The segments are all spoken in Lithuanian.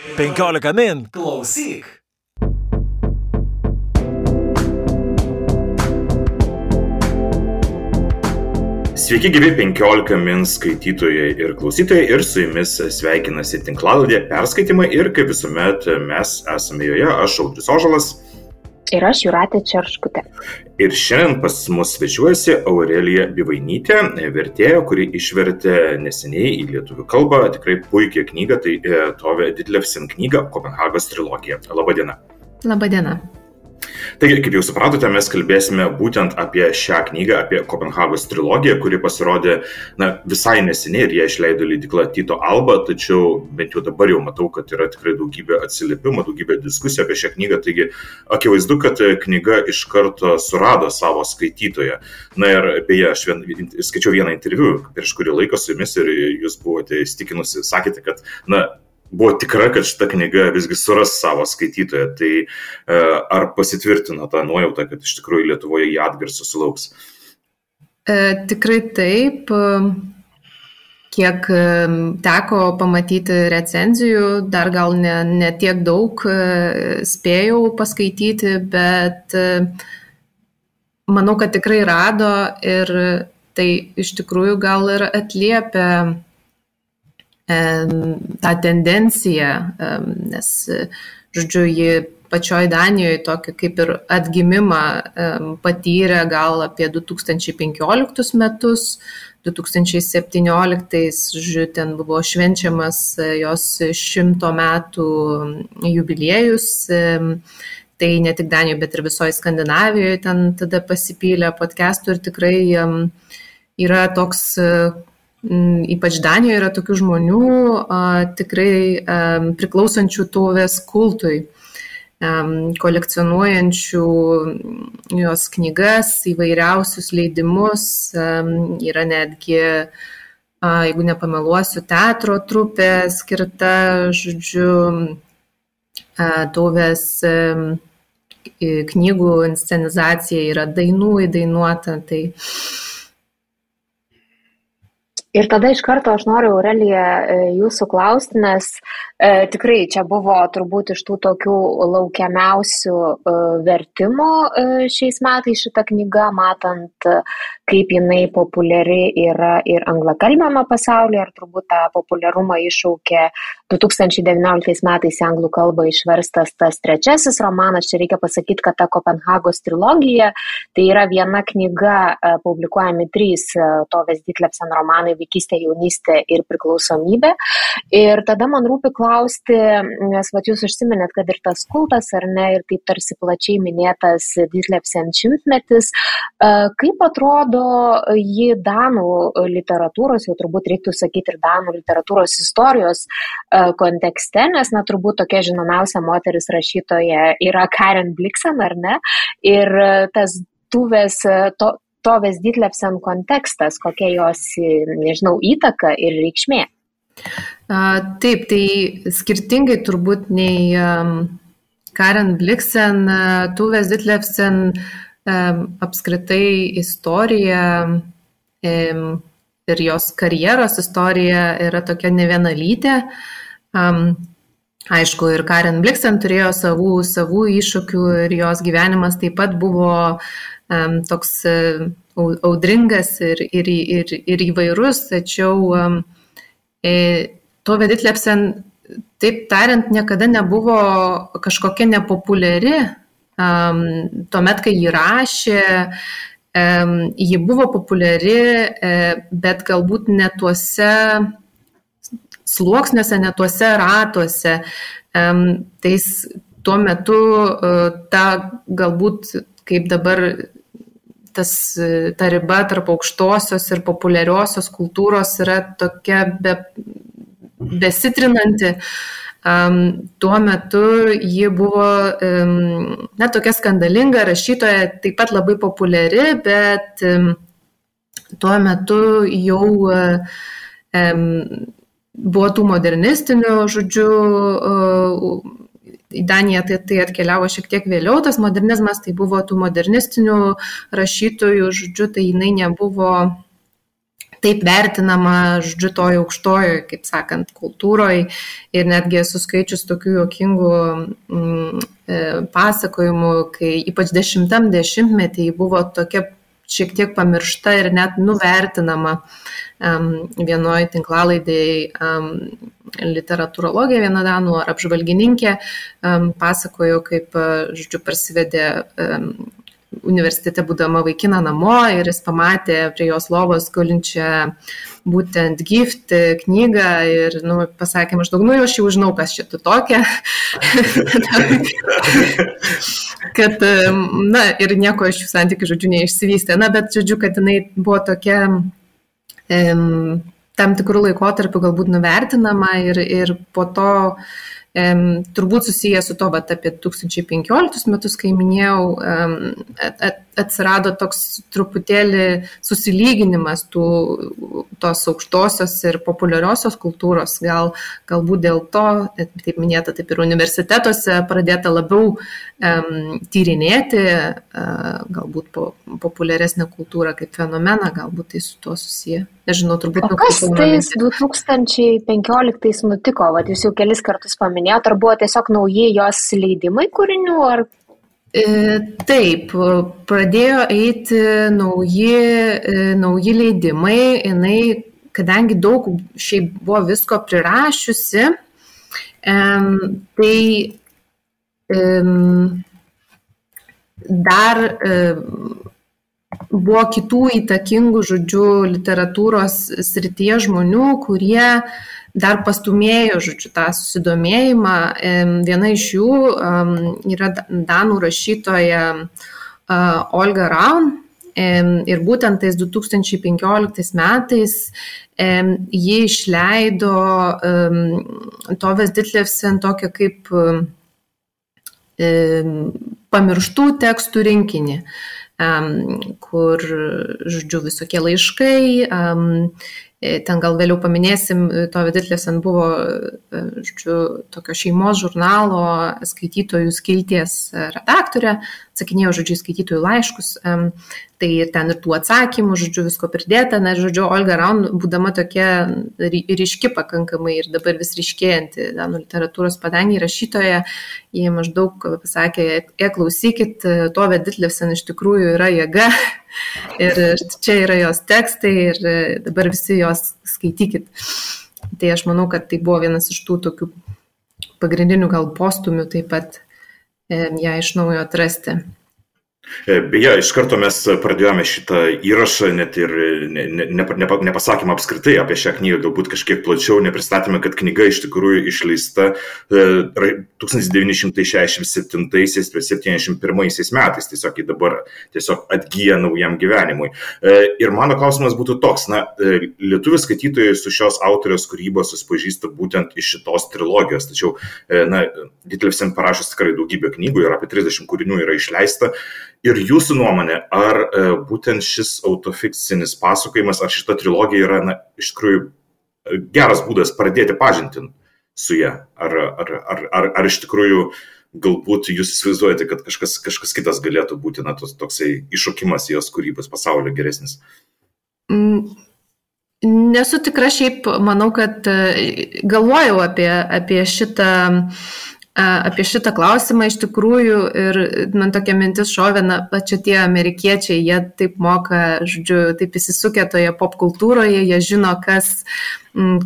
15 min klausyk. Sveiki, gyvi 15 min skaitytojai ir klausytojai ir su jumis sveikinasi tinklaladė perskaitimai ir kaip visuomet mes esame joje, aš Audrius Ožalas. Ir aš Juratė Čerškutė. Ir šiandien pas mus svečiuojasi Aurelija Bivainytė, vertėja, kuri išvertė neseniai į lietuvių kalbą tikrai puikią knygą, tai e, Tove Ditlevsen knyga Kopenhagos trilogija. Labadiena. Labadiena. Taigi, kaip jau supratote, mes kalbėsime būtent apie šią knygą, apie Kopenhagos trilogiją, kuri pasirodė na, visai neseniai ir ją išleido leidikla Tito Alba, tačiau bent jau dabar jau matau, kad yra tikrai daugybė atsiliepimų, daugybė diskusijų apie šią knygą, taigi akivaizdu, kad knyga iš karto surado savo skaitytoją. Na ir beje, aš vien, skaičiau vieną interviu prieš kurį laiką su jumis ir jūs buvote įstikinusi, sakėte, kad na, buvo tikra, kad šita knyga visgi suras savo skaitytoją. Tai e, ar pasitvirtino tą nuojautą, kad iš tikrųjų Lietuvoje jį atgarsų sulauks? E, tikrai taip. Kiek e, teko pamatyti recenzijų, dar gal ne, ne tiek daug e, spėjau paskaityti, bet manau, kad tikrai rado ir tai iš tikrųjų gal ir atliepia tą tendenciją, nes, žodžiu, ji pačioj Danijoje tokį kaip ir atgimimą patyrė gal apie 2015 metus, 2017, žodžiu, ten buvo švenčiamas jos šimto metų jubiliejus. Tai ne tik Danijoje, bet ir visoje Skandinavijoje ten tada pasipylė podcastų ir tikrai yra toks ypač Danijoje yra tokių žmonių tikrai priklausančių tauvės kultui, kolekcionuojančių jos knygas, įvairiausius leidimus, yra netgi, jeigu nepameluosiu, teatro trupė skirta, žodžiu, tauvės knygų inscenizacija yra dainų įdainuota. Tai, Ir tada iš karto aš noriu, Aurelija, e, jūsų klausti, nes e, tikrai čia buvo turbūt iš tų tokių laukiamiausių e, vertimų e, šiais metais šitą knygą, matant, e, kaip jinai populiari yra ir anglakalbėme pasaulyje, ir turbūt tą populiarumą iššaukė 2019 metais į anglų kalbą išverstas tas trečiasis romanas. Čia reikia pasakyti, kad ta Kopenhagos trilogija tai yra viena knyga, e, publikuojami trys e, Tovės Ditlepsen romanai vaikystė, jaunystė ir priklausomybė. Ir tada man rūpi klausti, nes vat, jūs užsiminėt, kad ir tas kultas ar ne, ir taip tarsi plačiai minėtas Ditlepsen šimtmetis, e, kaip atrodo ji Danų literatūros, jau turbūt reiktų sakyti ir Danų literatūros istorijos e, kontekste, nes na turbūt tokia žinomiausia moteris rašytoja yra Karen Bliksen, ar ne? Ir tas tuvės, to, Tovės Ditlevsen kontekstas, kokia jos, nežinau, įtaka ir reikšmė. Taip, tai skirtingai turbūt nei Karen Bliksen, Tuvės Ditlevsen apskritai istorija ir jos karjeros istorija yra tokia nevienalytė. Aišku, ir Karen Bliksen turėjo savų, savų iššūkių ir jos gyvenimas taip pat buvo um, toks uh, audringas ir, ir, ir, ir įvairus, tačiau um, e, to veditlepsen, taip tariant, niekada nebuvo kažkokia nepopuliari. Tuomet, kai jį rašė, ji buvo populiari, uh, bet galbūt ne tuose sluoksniuose, ne tuose ratuose. Tais tuo metu uh, ta galbūt kaip dabar tas, ta riba tarp aukštosios ir populiariosios kultūros yra tokia be, besitrinanti. Um, tuo metu ji buvo, um, na, tokia skandalinga rašytoja, taip pat labai populiari, bet um, tuo metu jau um, buvo tų modernistinių, žodžiu, uh, į Daniją tai, tai atkeliavo šiek tiek vėliau, tas modernizmas tai buvo tų modernistinių rašytojų, žodžiu, tai jinai nebuvo taip vertinama, žodžiu, toje aukštojoje, kaip sakant, kultūroje. Ir netgi esu skaičius tokių juokingų mm, e, pasakojimų, kai ypač dešimtam dešimtmetį buvo tokia šiek tiek pamiršta ir net nuvertinama vienoje tinklalaidėje literatūrologija viena danų ar apžvalgininkė pasakojo, kaip, žodžiu, prasivedė um, universitete būdama vaikina namo ir jis pamatė prie jos lovos gulinčią būtent gift knygą ir nu, pasakė maždaug, nu, aš jau žinau, kas čia tu tokia. kad, na, ir nieko iš jų santykių, žodžiu, neišsivystė. Na, bet, žodžiu, kad jinai buvo tokia tam tikrų laikotarpių galbūt nuvertinama ir, ir po to uh, turbūt susijęs su to, bet apie 2015 metus, kai minėjau, atsirado toks truputėlį susilyginimas tų, tos aukštosios ir populiariosios kultūros. Gal, galbūt dėl to, taip minėta, taip ir universitetuose pradėta labiau um, tyrinėti uh, galbūt po, populiaresnę kultūrą kaip fenomeną, galbūt tai su tuo susiję. Nežinau, turbūt. O kas tais 2015 nutiko? Vat jūs jau kelis kartus paminėjote, ar buvo tiesiog nauji jos leidimai kūrinių? Ar... E, taip, pradėjo eiti nauji, e, nauji leidimai, jinai, kadangi daug šiaip buvo visko prirašiusi, tai dar buvo kitų įtakingų, žodžiu, literatūros srityje žmonių, kurie dar pastumėjo, žodžiu, tą susidomėjimą. Viena iš jų yra Danų rašytoja Olga Raun. Ir būtent tais 2015 metais ji išleido Toves Ditlevsen tokią kaip pamirštų tekstų rinkinį kur, žodžiu, visokie laiškai, E, ten gal vėliau paminėsim, e, to Viditlėsen buvo, e, žodžiu, tokio šeimos žurnalo skaitytojų skilties redaktorė, atsakinėjo, žodžiu, skaitytojų laiškus, tai ten ir tų atsakymų, žodžiu, visko pridėta, na, žodžiu, Olga Raun, būdama tokia ryški pakankamai ir dabar vis ryškėjanti danų literatūros padangį rašytoja, jie maždaug pasakė, e, klausykit, to Viditlėsen iš tikrųjų yra jėga, Ir čia yra jos tekstai ir dabar visi jos skaitykit. Tai aš manau, kad tai buvo vienas iš tų tokių pagrindinių gal postumių taip pat ją iš naujo atrasti. E, beje, iš karto mes pradėjome šitą įrašą, net ir ne, ne, ne, nepasakymą apskritai apie šią knygą, galbūt kažkiek plačiau, nepristatėme, kad knyga iš tikrųjų išleista 1967-71 e, metais, tiesiog ji dabar tiesiog atgyja naujam gyvenimui. E, ir mano klausimas būtų toks, na, lietuvių skaitytojai su šios autorios kūrybos susipažįsta būtent iš šitos trilogijos, tačiau, na, Ditlevsen parašęs tikrai daugybę knygų ir apie 30 kūrinių yra išleista. Ir jūsų nuomonė, ar e, būtent šis autofikcinis pasakojimas, ar šita trilogija yra, na, iš tikrųjų e, geras būdas pradėti pažintin su ją? Ar, ar, ar, ar, ar iš tikrųjų galbūt jūs įsivaizduojate, kad kažkas, kažkas kitas galėtų būti, na, tos, toksai iššokimas jos kūrybos pasaulio geresnis? Mm. Nesu tikra šiaip, manau, kad e, galvojau apie, apie šitą apie šitą klausimą iš tikrųjų ir man tokia mintis šovė, na, čia tie amerikiečiai, jie taip moka, žodžiu, taip įsisukę toje popkultūroje, jie žino, kas,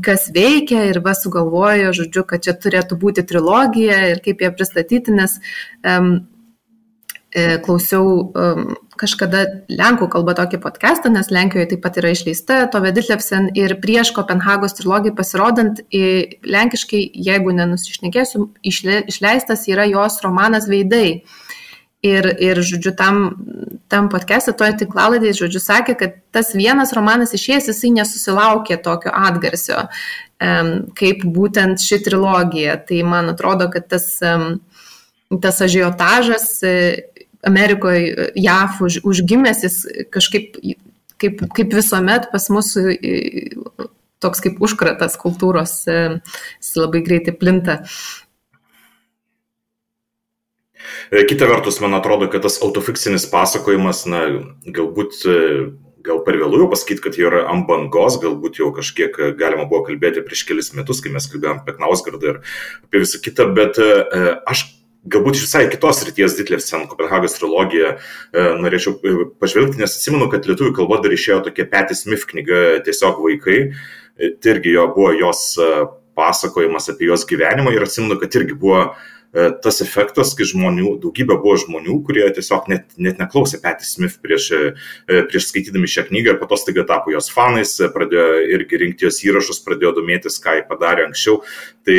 kas veikia ir va sugalvojo, žodžiu, kad čia turėtų būti trilogija ir kaip ją pristatyti, nes um, klausiau um, kažkada Lenkų kalba tokį podcastą, nes Lenkijoje taip pat yra išleista Tove Ditlevsen ir prieš Kopenhagos trilogijai pasirodant, lenkiškai, jeigu nenusišnekėsiu, išleistas yra jos romanas Veidai. Ir, ir žodžiu, tam, tam podcast'e, toje tinklaladėje, žodžiu, sakė, kad tas vienas romanas išėjęs, jisai nesusilaukė tokio atgarsio, kaip būtent ši trilogija. Tai man atrodo, kad tas, tas ažiotažas Amerikoje, JAF už, užgimęs, jis kažkaip, kaip, kaip visuomet pas mus toks kaip užkratas kultūros, jis labai greitai plinta. E, kita vertus, man atrodo, kad tas autofiksinis pasakojimas, na, galbūt gal per vėlų jau pasakyti, kad jie yra ant bangos, galbūt jau kažkiek galima buvo kalbėti prieš kelis metus, kai mes kalbėjom apie Knausgardą ir apie visą kitą, bet aš galbūt iš visai kitos ryties Ditlevsen Kopenhagos trilogiją e, norėčiau e, pažvelgti, nes atsimenu, kad lietuvių kalba dar išėjo tokia Patty Smith knyga Tiesiog vaikai. E, tai irgi jo buvo jos e, pasakojimas apie jos gyvenimą ir atsimenu, kad irgi buvo e, tas efektas, kai žmonių, daugybė buvo žmonių, kurie tiesiog net, net neklausė Patty Smith prieš, e, prieš skaitydami šią knygą ir po to staiga tapo jos fanais, pradėjo irgi rinkti jos įrašus, pradėjo domėtis, ką jį padarė anksčiau. Tai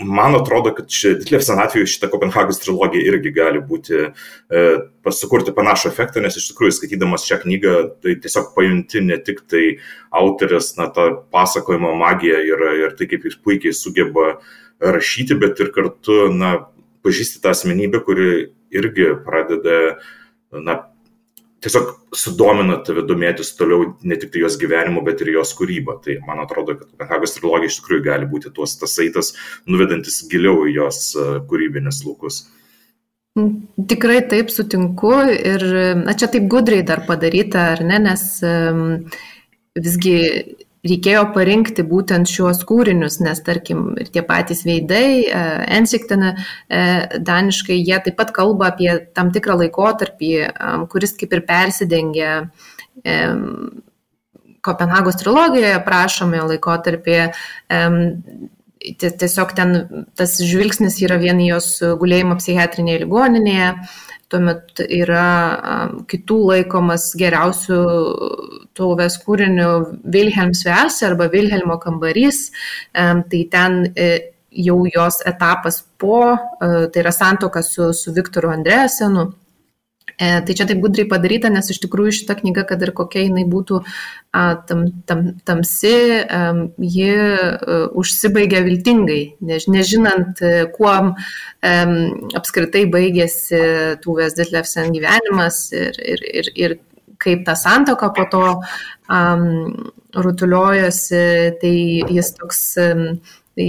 man atrodo, kad Ditlevsen atveju šitą Kopenhagos trilogiją irgi gali būti, e, pasukurti panašų efektą, nes iš tikrųjų skaitydamas šią knygą, tai tiesiog pajunti ne tik tai autorės, na, tą pasakojimo magiją ir, ir tai, kaip jis puikiai sugeba rašyti, bet ir kartu, na, pažįsti tą asmenybę, kuri irgi pradeda, na, tiesiog sudomina tave domėtis toliau ne tik tai jos gyvenimu, bet ir jos kūryba. Tai man atrodo, kad Kopenhagos trilogija iš tikrųjų gali būti tuos tasaitas, nuvedantis giliau į jos e, kūrybinės. Mm, tikrai taip sutinku ir na, čia taip gudriai dar padaryta, ar ne, nes um, visgi reikėjo parinkti būtent šiuos kūrinius, nes tarkim ir tie patys veidai, e, Ensiktina e, daniškai, jie taip pat kalba apie tam tikrą laikotarpį, kuris kaip ir persidengia Kopenhagos trilogijoje prašome laikotarpį. Tiesiog ten tas žvilgsnis yra vien jos gulėjimo psichiatrinėje ligoninėje, tuomet yra kitų laikomas geriausių tauvės kūrinių Vilhelms Velse arba Vilhelmo kambarys, tai ten e, jau jos etapas po, e, tai yra santoka su, su Viktoru Andresenu. E, tai čia taip gudriai padaryta, nes iš tikrųjų šita knyga, kad ir kokia jinai būtų tam, tam, tamsi, ji a, užsibaigia viltingai, než, nežinant, kuo a, apskritai baigėsi Tuvės Ditlevsen gyvenimas ir, ir, ir, ir kaip ta santoka po to um, rutuliojosi, tai jis toks um, tai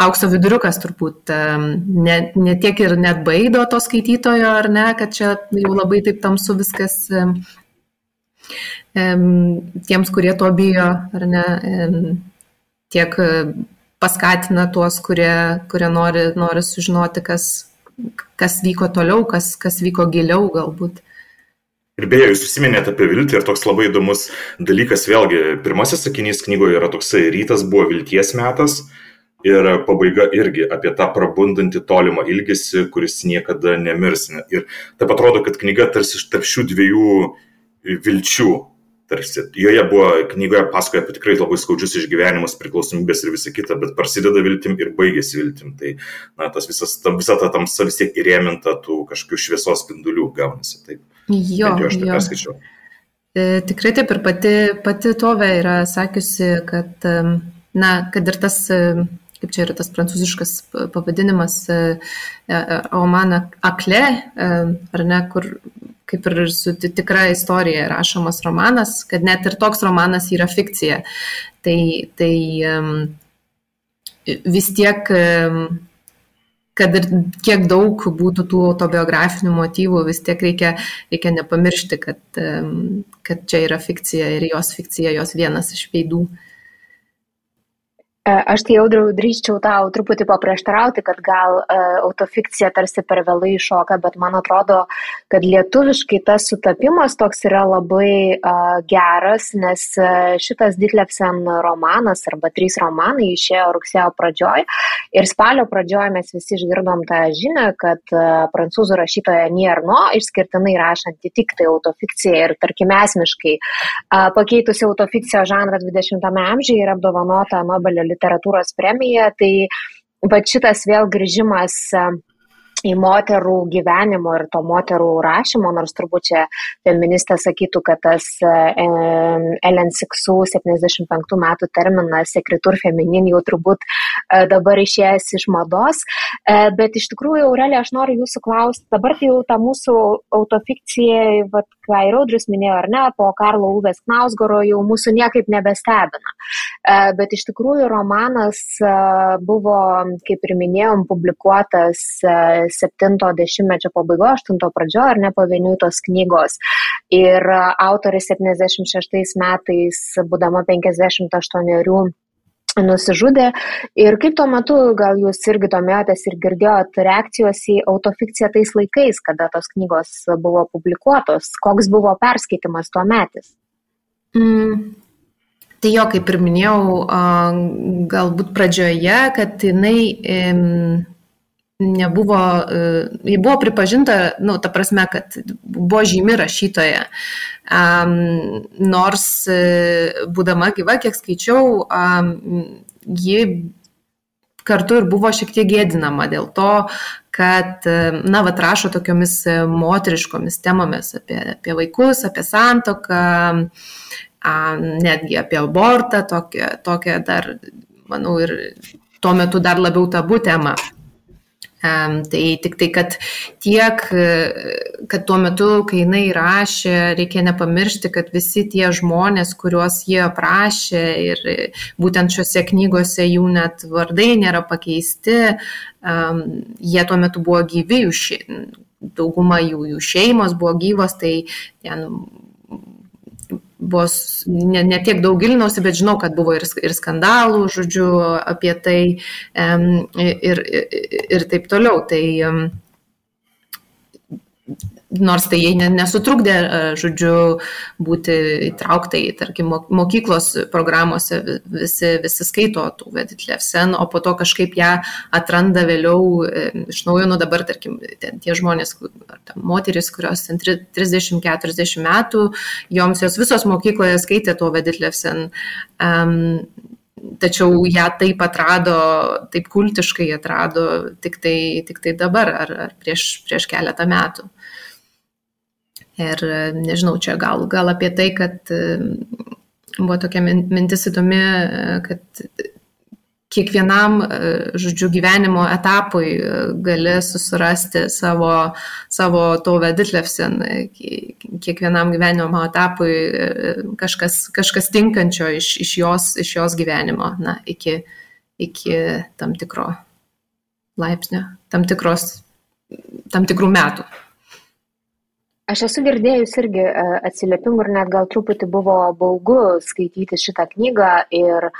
aukso viduriukas turbūt ne, ne tiek ir net baido to skaitytojo, ar ne, kad čia jau labai taip tamsu viskas tiems, kurie to bijo, ar ne, tiek paskatina tuos, kurie, kurie nori, nori sužinoti, kas, kas vyko toliau, kas, kas vyko giliau galbūt. Ir beje, jūs užsiminėte apie viltį ir toks labai įdomus dalykas, vėlgi, pirmasis sakinys knygoje yra toksai rytas buvo vilties metas, Ir pabaiga irgi apie tą prabundantį tolimą ilgesį, kuris niekada nemirs. Ir taip atrodo, kad knyga tarsi tarp šių dviejų vilčių. Tarsi. Joje buvo knygoje pasakoja apie tikrai labai skaudžius išgyvenimus, priklausomybės ir visą kitą, bet prasideda viltim ir baigėsi viltim. Tai na, tas visas, ta, visa ta tamsa vis tiek įrėminta tų kažkokių šviesos spindulių gaunasi. Taip. Jo, jo aš tai perskaičiau. E, tikrai taip ir pati, pati Tove yra sakiusi, kad, na, kad ir tas kaip čia yra tas prancūziškas pavadinimas, romaną e, e, Akle, e, ar ne, kur kaip ir su tikra istorija rašomas romanas, kad net ir toks romanas yra fikcija. Tai, tai vis tiek kad ir kiek daug būtų tų autobiografinių motyvų, vis tiek reikia, reikia nepamiršti, kad, kad čia yra fikcija ir jos fikcija, jos vienas iš veidų. E, aš tai audriau drįščiau tau truputį paprieštarauti, kad gal uh, autofikcija tarsi per vėlai iššoka, bet man atrodo, kad lietuviškai tas sutapimas toks yra labai uh, geras, nes šitas Ditlevsen romanas arba trys romanai išėjo rugsėjo pradžioj ir spalio pradžioj mes visi išgirdom tą žinią, kad uh, prancūzų rašytoja Nierno išskirtinai rašanti tik tai autofikciją ir tarkim esmiškai uh, pakeitusi autofikcijos žanrą 20-ame amžiuje ir apdovanota Nobelio literatūros premiją, tai va šitas vėl grįžimas į moterų gyvenimo ir to moterų rašymo, nors turbūt čia feministė sakytų, kad tas Ellen Siksų 75 metų terminas sekretur feminin jau turbūt e, dabar išėjęs iš mados, e, bet iš tikrųjų, Aurelė, aš noriu jūsų klausti, dabar tai jau ta mūsų autofikcija, vat, ką ir Audrius minėjo, ar ne, po Karlo Uvės Knausgoro jau mūsų niekaip nebestebina. E, bet iš tikrųjų romanas buvo, kaip ir minėjom, publikuotas 70-mečio pabaigoje, 8 pradžioje, ar ne pavieniui tos knygos. Ir autorė 76 metais, būdama 58 nusižudė. Ir kaip tuo metu, gal jūs irgi domėjotės ir girdėjot reakcijos į autofikciją tais laikais, kada tos knygos buvo publikuotos, koks buvo perskaitimas tuo metis? Mm. Tai jo, kaip ir minėjau, galbūt pradžioje, kad jinai nebuvo, e, ji buvo pripažinta, nu, ta prasme, kad buvo žymi rašytoja. Um, nors e, būdama gyva, kiek skaičiau, um, ji kartu ir buvo šiek tiek gėdinama dėl to, kad, e, na, va, rašo tokiomis moteriškomis temomis apie, apie vaikus, apie santoką, netgi apie abortą, tokią, tokią dar, manau, ir tuo metu dar labiau tabu tema. Tai tik tai, kad tiek, kad tuo metu, kai jinai rašė, reikia nepamiršti, kad visi tie žmonės, kuriuos jie aprašė ir būtent šiuose knygose jų net vardai nėra pakeisti, jie tuo metu buvo gyvi, dauguma jų, jų šeimos buvo gyvos, tai ten buvo ne, ne tiek daug gilinausi, bet žinau, kad buvo ir, ir skandalų, žodžiu, apie tai ir, ir, ir taip toliau. Tai, nors tai jai nesutrukdė, e, žodžiu, būti įtrauktai, tarkim, mokyklos programuose visi, visi skaito tų Veditlevsen, o po to kažkaip ją atranda vėliau e, iš naujo, nu dabar, tarkim, tie žmonės, ta moteris, kurios 30-40 metų, joms jos visos mokykloje skaitė to Veditlevsen. Um, tačiau ją taip atrado, taip kultiškai atrado tik tai, tik tai dabar ar, ar prieš, prieš keletą metų. Ir nežinau, čia gal, gal apie tai, kad buvo tokia mintis įdomi, kad kiekvienam, žodžiu, gyvenimo etapui gali susirasti savo, savo to veditlefsen, kiekvienam gyvenimo etapui kažkas, kažkas tinkančio iš, iš, jos, iš jos gyvenimo, na, iki, iki tam tikro laipsnio, tam, tikros, tam tikrų metų. Aš esu girdėjus irgi e, atsiliepimų ir net gal truputį buvo baugu skaityti šitą knygą ir,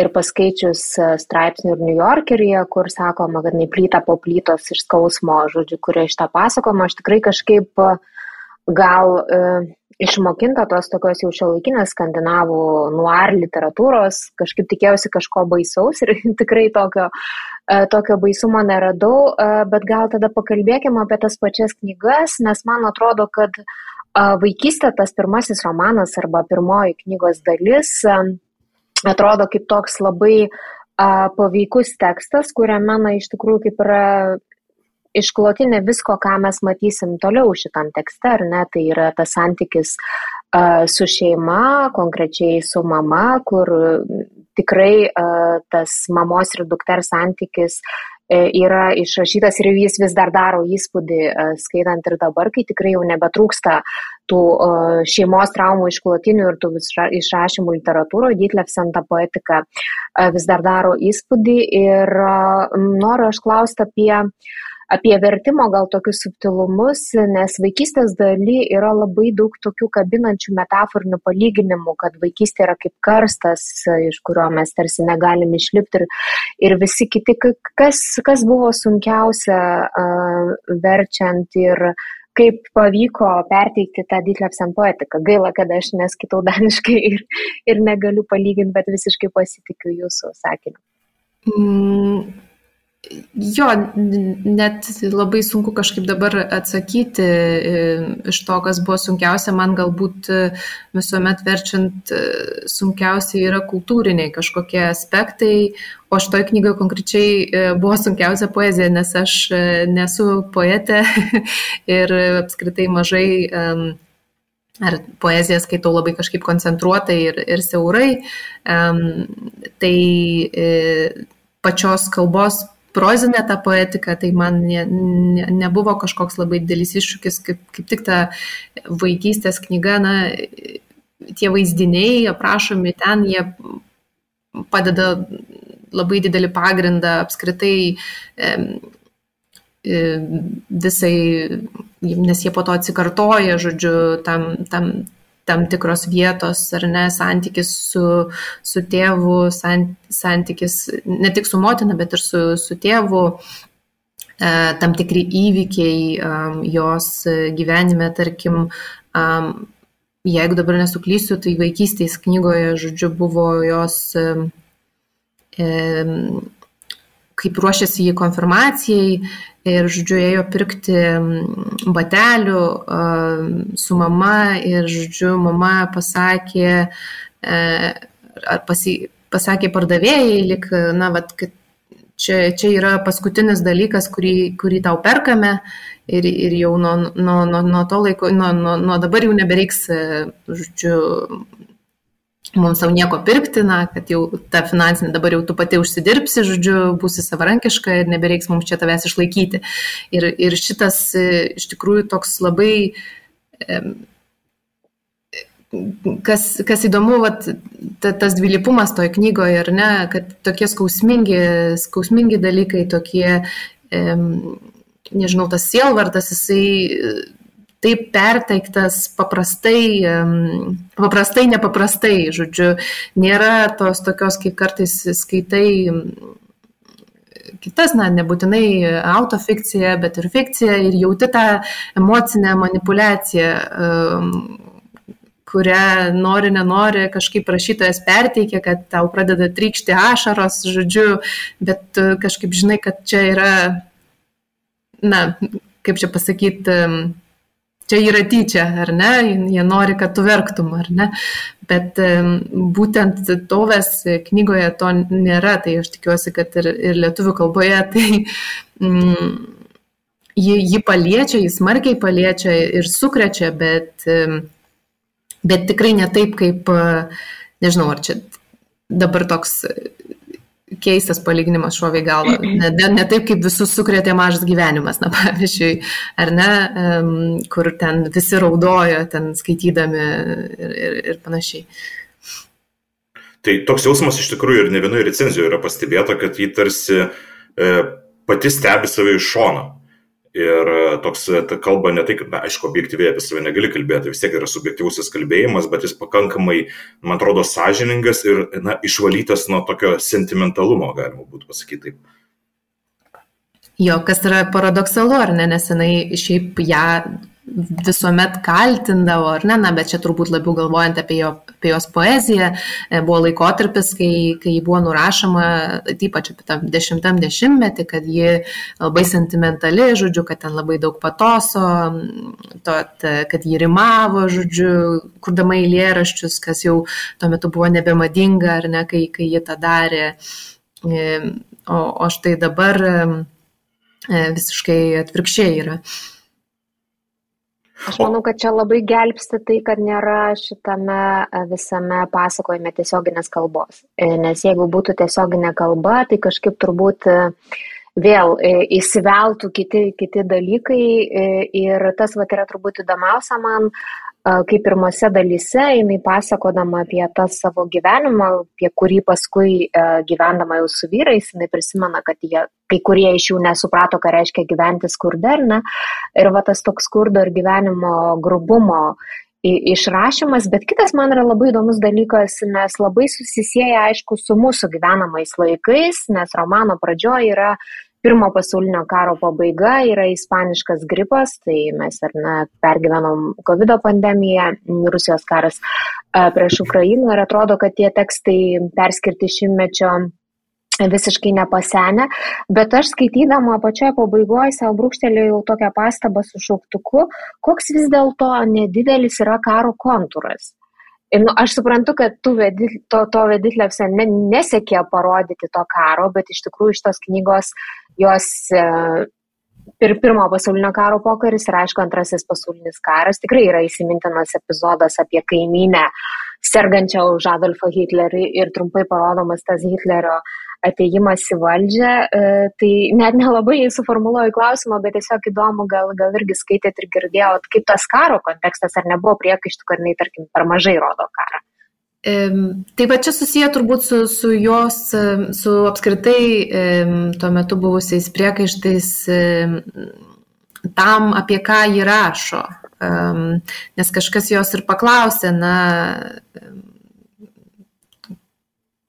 ir paskaičius e, straipsnių ir New Yorkeryje, kur sakoma, kad neplyta po plytos iš skausmo, žodžiu, kurie iš tą pasakoma, aš tikrai kažkaip e, gal išmokinta tos tokios jau šiuolaikinės skandinavų nuar literatūros, kažkaip tikėjausi kažko baisaus ir tikrai tokio E, tokio baisumo neradau, e, bet gal tada pakalbėkime apie tas pačias knygas, nes man atrodo, kad e, vaikystė tas pirmasis romanas arba pirmoji knygos dalis atrodo kaip toks labai paveikus tekstas, kuriame, na, iš tikrųjų kaip yra išklotinė visko, ką mes matysim toliau šitam tekste, ar ne, tai yra tas santykis su šeima, konkrečiai su mama, kur tikrai tas mamos ir dukters santykis e, yra išrašytas ir jis vis dar daro įspūdį, skaitant ir dabar, kai tikrai jau nebetrūksta tų šeimos traumų išklotinių ir tų išrašymų literatūroje, Ditlevsen ta poetika vis dar daro įspūdį ir noriu aš klausti apie apie vertimo gal tokius subtilumus, nes vaikystės daly yra labai daug tokių kabinančių metaforinių palyginimų, kad vaikystė yra kaip karstas, iš kurio mes tarsi negalim išlipti ir, ir visi kiti, kas, kas buvo sunkiausia uh, verčiant ir kaip pavyko perteikti tą Ditlevsen poetiką. Gaila, kad aš neskaitau daniškai ir, ir negaliu palyginti, bet visiškai pasitikiu jūsų sakiniu. Mm, Jo, net labai sunku kažkaip dabar atsakyti e, iš to, kas buvo sunkiausia. Man galbūt e, visuomet verčiant e, sunkiausia yra kultūriniai kažkokie aspektai, o šitoj knygoje konkrečiai buvo sunkiausia poezija, nes aš nesu poetė ir apskritai mažai ar poeziją skaitau labai kažkaip koncentruotai ir, ir siaurai. Tai pačios kalbos prozinė ta poetika, tai man ne, ne, nebuvo kažkoks labai didelis iššūkis, kaip, kaip tik ta vaikystės knyga, na, tie vaizdiniai aprašomi ten, jie padeda labai didelį pagrindą apskritai e, visai, nes jie po to atsikartoja, žodžiu, tam, tam, tam tikros vietos, ar ne, santykis su, su tėvu, santykis ne tik su motina, bet ir su, su tėvu, e, tam tikri įvykiai jos gyvenime, tarkim, jeigu dabar nesuklysiu, tai vaikystės knygoje, žodžiu, buvo jos kaip ruošiasi į konfirmacijai ir, žodžiu, ėjo pirkti batelių su mama ir, žodžiu, mama pasakė, e, ar pasi, pasakė pardavėjai, lik, na, vat, kad čia, čia yra paskutinis dalykas, kurį, kurį tau perkame ir, ir jau nuo, nuo, nuo, nuo to laiko, nuo, nuo, nuo dabar jau nebereiks, e, žodžiu, mums savo nieko pirkti, na, kad jau ta finansinė dabar jau tu pati užsidirbsi, žodžiu, būsi savarankiška ir nebereiks mums čia tavęs išlaikyti. Ir, ir šitas e, iš tikrųjų toks labai, kas, kas įdomu, vat, ta, tas dvilypumas toje knygoje, ar ne, kad tokie skausmingi, skausmingi dalykai, tokie, nežinau, tas sielvartas, jisai taip perteiktas paprastai, paprastai, nepaprastai, žodžiu, nėra tos tokios, kaip kartais skaitai kitas, na, nebūtinai autofikcija, bet ir fikcija ir jauti tą emocinę manipulaciją, kurią nori, nenori, kažkaip rašytojas perteikia, kad tau pradeda trykšti ašaros, žodžiu, bet kažkaip žinai, kad čia yra, na, kaip čia pasakyti, čia yra tyčia, ar ne, jie nori, kad tu verktum, ar ne, bet būtent tovės knygoje to nėra, tai aš tikiuosi, kad ir, ir lietuvių kalboje tai mm, jį, jį paliečia, jis smarkiai paliečia ir sukrečia, bet, bet tikrai ne taip, kaip, nežinau, ar čia dabar toks keistas palyginimas šovė galvą. Ne, ne, taip, kaip visus sukrėtė mažas gyvenimas, na pavyzdžiui, ar ne, kur ten visi raudojo, ten skaitydami ir, ir, ir panašiai. Tai toks jausmas iš tikrųjų ir ne vienoje recenzijoje yra pastebėta, kad jį tarsi e, pati stebi save iš šono. Ir e, toks e, kalba ne tai, kad, na, aišku, objektyviai apie save negali kalbėti, vis tiek yra subjektyvusis kalbėjimas, bet jis pakankamai, man atrodo, sąžiningas ir, na, išvalytas nuo tokio sentimentalumo, galima būtų pasakyti taip. Jo, kas yra paradoksalu, ar ne, nes jinai šiaip ją visuomet kaltindavo, ar ne, na, bet čia turbūt labiau galvojant apie, jo, apie jos poeziją, e, buvo laikotarpis, kai, kai ji buvo nurašoma, ypač apie tą dešimtam dešimtmetį, kad ji labai sentimentali, žodžiu, kad ten labai daug patoso, to, kad ji rimavo, žodžiu, kurdama eilėraščius, kas jau tuo metu buvo nebemadinga, ar ne, kai, kai ji tą darė. E, o, o štai dabar e, visiškai atvirkščiai yra. Aš manau, kad čia labai gelbsti tai, kad nėra šitame e, visame pasakojime tiesioginės kalbos. E, nes jeigu būtų tiesioginė kalba, tai kažkaip turbūt e, vėl įsiveltų kiti, kiti dalykai ir tas vat yra turbūt įdomiausia man, kaip pirmose dalyse jinai pasakodama apie tą savo gyvenimą, apie kurį paskui gyvendama jau su vyrais, jinai prisimena, kad jie, kai kurie iš jų nesuprato, ką reiškia gyventi skurde, ne? Ir va tas toks skurdo ir gyvenimo grubumo išrašymas, bet kitas man yra labai įdomus dalykas, nes labai susisieja aišku su mūsų gyvenamais laikais, nes romano pradžioje yra pirmo pasaulinio karo pabaiga yra ispaniškas gripas, tai mes ar ne pergyvenom COVID pandemiją, Rusijos karas prieš Ukrainą ir atrodo, kad tie tekstai perskirti šimtmečio visiškai nepasenę, bet aš skaitydama pačioje pabaigoje savo brūkštelėjau tokią pastabą su šauktuku, koks vis dėlto nedidelis yra karo kontūras. Ir nu, aš suprantu, kad tu vedi, to, to Veditlevse ne, nesiekė parodyti to karo, bet iš tikrųjų iš tos knygos jos e, ir pirmo pasaulinio karo pokaris ir aišku antrasis pasaulinis karas tikrai yra įsimintinas epizodas apie kaimynę sergančią už Adolfą Hitlerį ir trumpai parodomas tas Hitlerio ateimas į valdžią, e, tai net nelabai suformuluoju klausimą, bet tiesiog įdomu, gal, gal irgi skaitėt ir girdėjot, kaip tas karo kontekstas, ar nebuvo priekaištų, kad jinai, tarkim, per mažai rodo karą. Tai va čia susiję turbūt su, su jos, su apskritai tuo metu buvusiais priekaištais tam, apie ką jį rašo. Nes kažkas jos ir paklausė, na,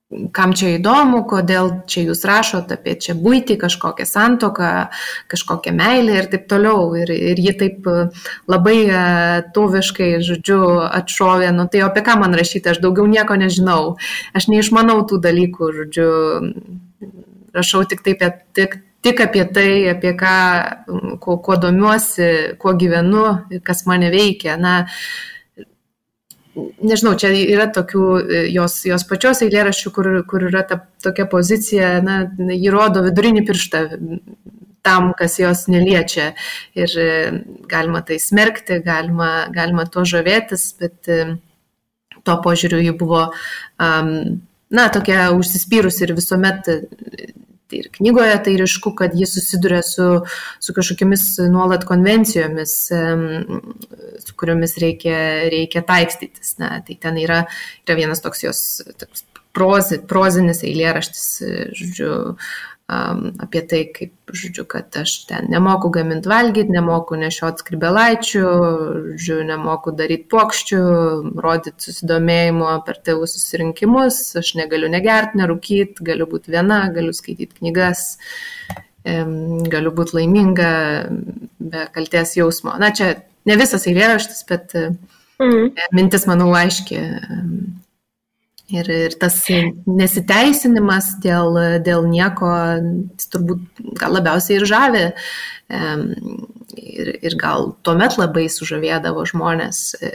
kam čia įdomu, kodėl čia jūs rašot apie čia būti, kažkokią santoką, kažkokią meilę ir taip toliau. Ir, ir ji taip e, labai e, toviškai, žodžiu, atšovė, nu tai apie ką man rašyti, aš daugiau nieko nežinau, aš neišmanau tų dalykų, žodžiu, rašau tik taip, tik, tik apie tai, apie ką, kuo, kuo domiuosi, kuo gyvenu, kas mane veikia. Na, nežinau, čia yra tokių e, jos, jos pačios eilėraščių, kur, kur yra ta tokia pozicija, na, jį rodo vidurinį pirštą tam, kas jos neliečia. Ir e, galima tai smerkti, galima, galima tuo žavėtis, bet e, tuo požiūriu ji buvo, um, na, tokia užsispyrus ir visuomet Tai ir knygoje tai ryšku, kad jis susiduria su, su kažkokiamis nuolat konvencijomis, su kuriomis reikia, reikia taikstytis. Na, tai ten yra, yra vienas toks jos toks prozi, prozinis eilėraštis, žodžiu, um, apie tai, kaip, žodžiu, kad aš ten nemoku gaminti valgyti, nemoku nešiot skribelaičių, žodžiu, nemoku daryti pokščių, rodyti susidomėjimo per tėvų susirinkimus, aš negaliu negerti, nerūkyti, galiu būti viena, galiu skaityti knygas, galiu būti laiminga be kalties jausmo. Na, čia ne visas eilėraštis, bet mm. mintis, manau, aiški. Ir, ir tas nesiteisinimas dėl, dėl nieko turbūt gal labiausiai ir žavi. Ir, ir gal tuomet labai sužavėdavo žmonės, e,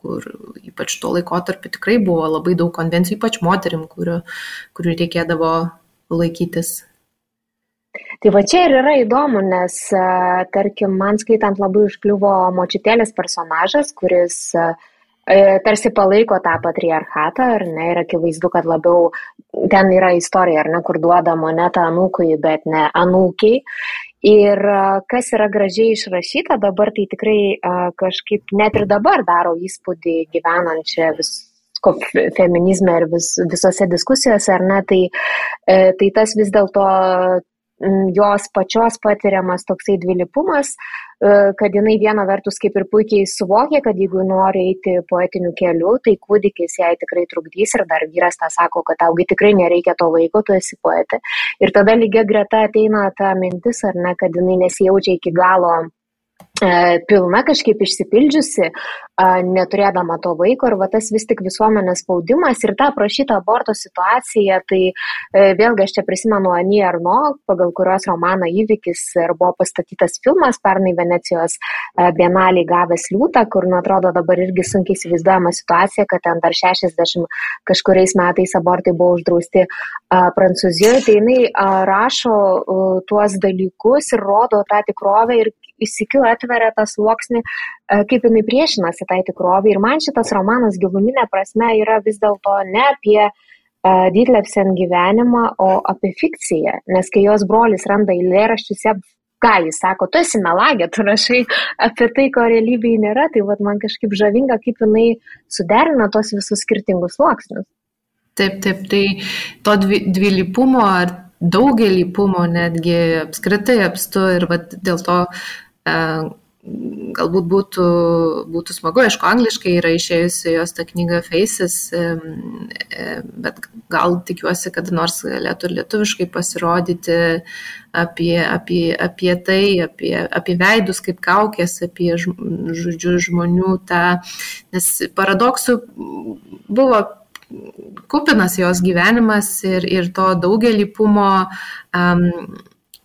kur ypač tuo laikotarpiu tikrai buvo labai daug konvencijų, ypač moterim, kurių, kurių reikėdavo laikytis. Tai va čia ir yra įdomu, nes, e, tarkim, man skaitant labai užkliuvo močitėlės personažas, kuris uh, tarsi palaiko tą patriarchatą, ar ne, ir akivaizdu, kad labiau ten yra istorija, ar ne, kur duoda monetą anūkui, bet ne anūkiai. Ir e, kas yra gražiai išrašyta dabar, tai tikrai e, kažkaip net ir dabar daro įspūdį gyvenančią vis feminizme ir vis, visose diskusijose, ar ne, tai, tai tas vis dėlto jos pačios patiriamas toksai dvilipumas, E, kad jinai viena vertus kaip ir puikiai suvokia, kad jeigu nori eiti poetiniu keliu, tai kūdikis jai tikrai trukdys ir dar vyras tą sako, kad taugi tikrai nereikia to vaiko, tu esi poetė. Ir tada lygia greta ateina ta mintis, ar ne, kad jinai nesijaučia iki galo pilna kažkaip išsipildžiusi, neturėdama to vaiko ir va tas vis tik visuomenės spaudimas ir ta prašyta aborto situacija, tai e, vėlgi aš čia prisimenu Ani Arno, pagal kurios romaną įvykis ir buvo pastatytas filmas pernai Venecijos e, bienaliai gavęs liūtą, kur, nu, atrodo, dabar irgi sunkiai įsivaizduojama situacija, kad ten dar 60 kažkuriais metais abortai buvo uždrausti Prancūzijoje, tai jinai rašo tuos dalykus ir rodo tą tikrovę ir įsikiu atveria tą sluoksnį, e, kaip jinai priešinasi tai tikrovai. Ir man šitas romanas giluminė prasme yra vis dėlto ne apie e, Ditlevsen gyvenimą, o apie fikciją. Nes kai jos brolis randa eilėraščius, ką jis sako, tu esi melagė, tu rašai apie tai, ko realybėje nėra, tai vat, man kažkaip žavinga, kaip jinai suderina tos visus skirtingus sluoksnius. Taip, taip, tai to dvilypumo ar daugelypumo netgi apskritai apstu ir vat, dėl to galbūt būtų, būtų smagu, aišku, angliškai yra išėjusi jos ta knyga Faces, e, e, bet gal tikiuosi, kad nors galėtų ir lietuviškai pasirodyti apie, apie, apie tai, apie, apie veidus kaip kaukės, apie žodžiu žmonių tą, nes paradoksų buvo kupinas jos gyvenimas ir, ir to daugelį pumo um,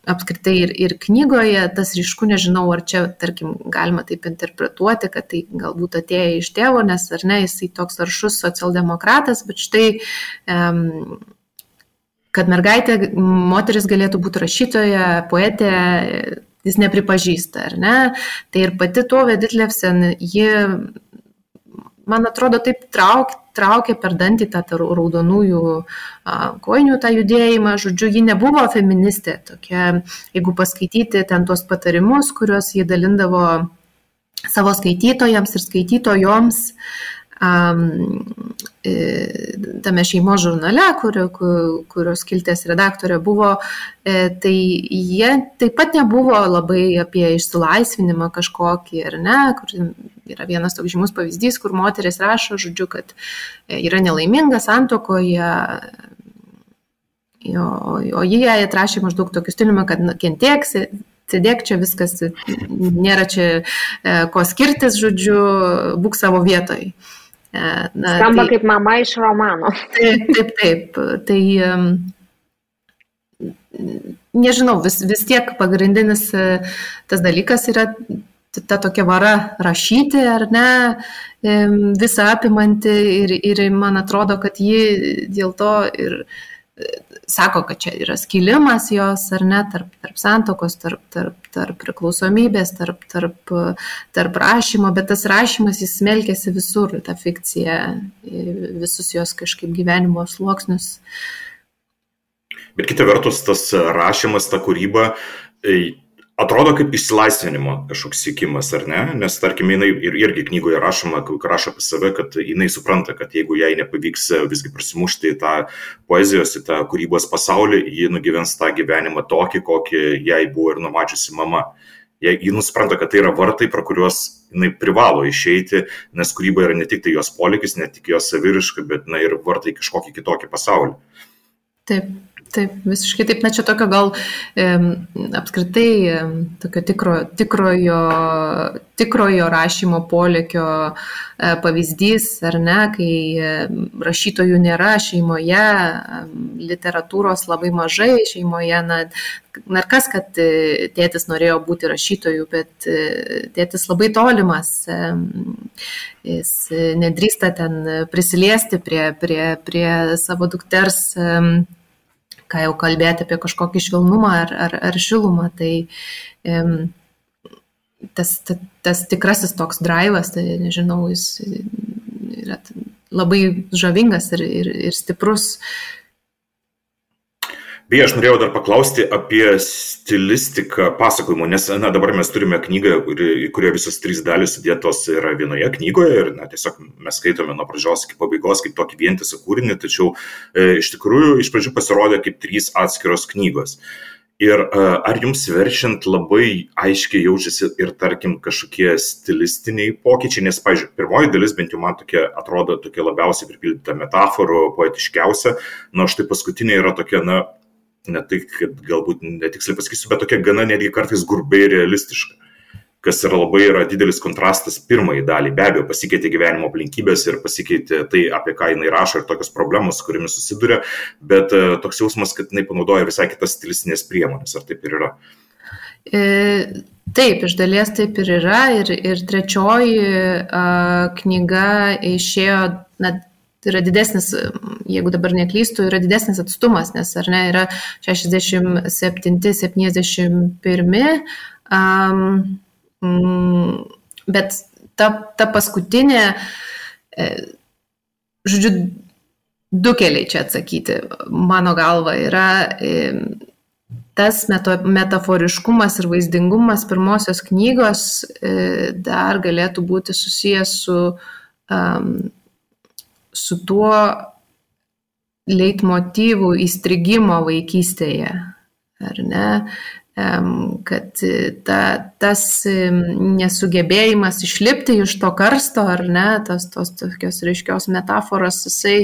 apskritai ir, ir knygoje tas ryšku, nežinau, ar čia, tarkim, galima taip interpretuoti, kad tai galbūt atėjo iš tėvo, nes ar ne, jisai toks aršus socialdemokratas, bet štai, um, kad mergaitė, moteris galėtų būti rašytoja, poetė, jis nepripažįsta, ar ne? Tai ir pati Tove Ditlevsen, ji, man atrodo, taip trauk, traukė per dantį tą raudonųjų kojinių tą judėjimą. Žodžiu, ji nebuvo feministė tokia, jeigu paskaityti ten tuos patarimus, kuriuos ji dalindavo savo skaitytojams ir skaitytojoms. Tame šeimos žurnale, kurio, kurios kiltės redaktorė buvo, e, tai jie taip pat nebuvo labai apie išsilaisvinimą kažkokį, ar ne, kur yra vienas toks žymus pavyzdys, kur moteris rašo, žodžiu, kad yra nelaiminga santokoje, o, o jie atrašė maždaug tokius stiliumi, kad kentiek, sėdėk čia viskas, nėra čia ko skirtis, žodžiu, būk savo vietoj. E, na, Skamba tai, kaip mama iš romano. Taip, taip, taip. Tai nežinau, vis, vis tiek pagrindinis e, tas dalykas yra ta tokia vara rašyti, ar ne, visą apimanti ir, ir man atrodo, kad ji dėl to ir sako, kad čia yra skilimas jos, ar ne, tarp, tarp santokos, tarp, tarp, tarp priklausomybės, tarp, tarp, tarp rašymo, bet tas rašymas jis smelkėsi visur, ta fikcija, visus jos kažkaip gyvenimo sluoksnius. Bet kita vertus, tas rašymas, ta kūryba, atrodo kaip išsilaisvinimo kažkoks siekimas, ar ne? Nes, tarkim, jinai ir irgi knygoje rašoma, rašo apie save, kad jinai supranta, kad jeigu jai nepavyks visgi prasimušti į tą poezijos, į tą kūrybos pasaulį, ji nugyvens tą gyvenimą tokį, kokį jai buvo ir numačiusi mama. Jie, ji nuspranta, kad tai yra vartai, pro kuriuos jinai privalo išeiti, nes kūryba yra ne tik tai jos polikis, ne tik jos saviriška, bet na, ir vartai kažkokį kitokį pasaulį. Taip, Taip, visiškai taip, na čia tokio gal e, apskritai e, tokio tikro, tikrojo, tikrojo rašymo polėkio e, pavyzdys, ar ne, kai e, rašytojų nėra šeimoje, e, literatūros labai mažai šeimoje, na, na ir kas, kad e, tėtis norėjo būti rašytojų, bet e, tėtis labai tolimas, e, jis nedrįsta ten prisiliesti prie, prie, prie savo dukters. E, ką jau kalbėti apie kažkokį švelnumą ar, ar, ar šilumą, tai um, tas, tas, tas tikrasis toks drivas, tai nežinau, jis yra labai žavingas ir, ir, ir stiprus. Beje, aš norėjau dar paklausti apie stilistiką pasakojimų, nes na, dabar mes turime knygą, kuri, kurioje visos trys dalys sudėtos yra vienoje knygoje ir na, tiesiog mes skaitome nuo pradžios iki pabaigos kaip tokį vientisą kūrinį, tačiau e, iš tikrųjų iš pradžių pasirodė kaip trys atskiros knygos. Ir e, ar jums verčiant labai aiškiai jaučiasi ir, tarkim, kažkokie stilistiniai pokyčiai, nes, pažiūrėjau, pirmoji dalis bent jau man tokia atrodo tokia labiausiai pripildyta metaforų, poetiškiausia, na, štai paskutinė yra tokia, na, ne tai, kad galbūt netiksliai pasakysiu, bet tokia gana netgi kartais grubiai realistiška kas yra labai yra didelis kontrastas pirmai daliai. Be abejo, pasikeitė gyvenimo aplinkybės ir pasikeitė tai, apie ką jinai rašo ir tokios problemos, su kuriamis susiduria, bet uh, toks jausmas, kad jinai panaudoja visai kitas stilistinės priemonės, ar taip ir yra? E, taip, iš dalies taip ir yra. Ir, ir trečioji a, knyga išėjo, na, tai yra didesnis, jeigu dabar neklystų, yra didesnis atstumas, nes ar ne, yra 67-71, um, bet ta, ta paskutinė, e, žodžiu, du keliai čia atsakyti, mano galva, yra e, tas metaforiškumas ir vaizdingumas pirmosios knygos e, dar galėtų būti susijęs su um, su tuo leitmotyvų įstrigimo vaikystėje, ar ne? kad ta, tas nesugebėjimas išlipti iš to karsto, ar ne, tas tos tokios ryškios metaforos, jisai,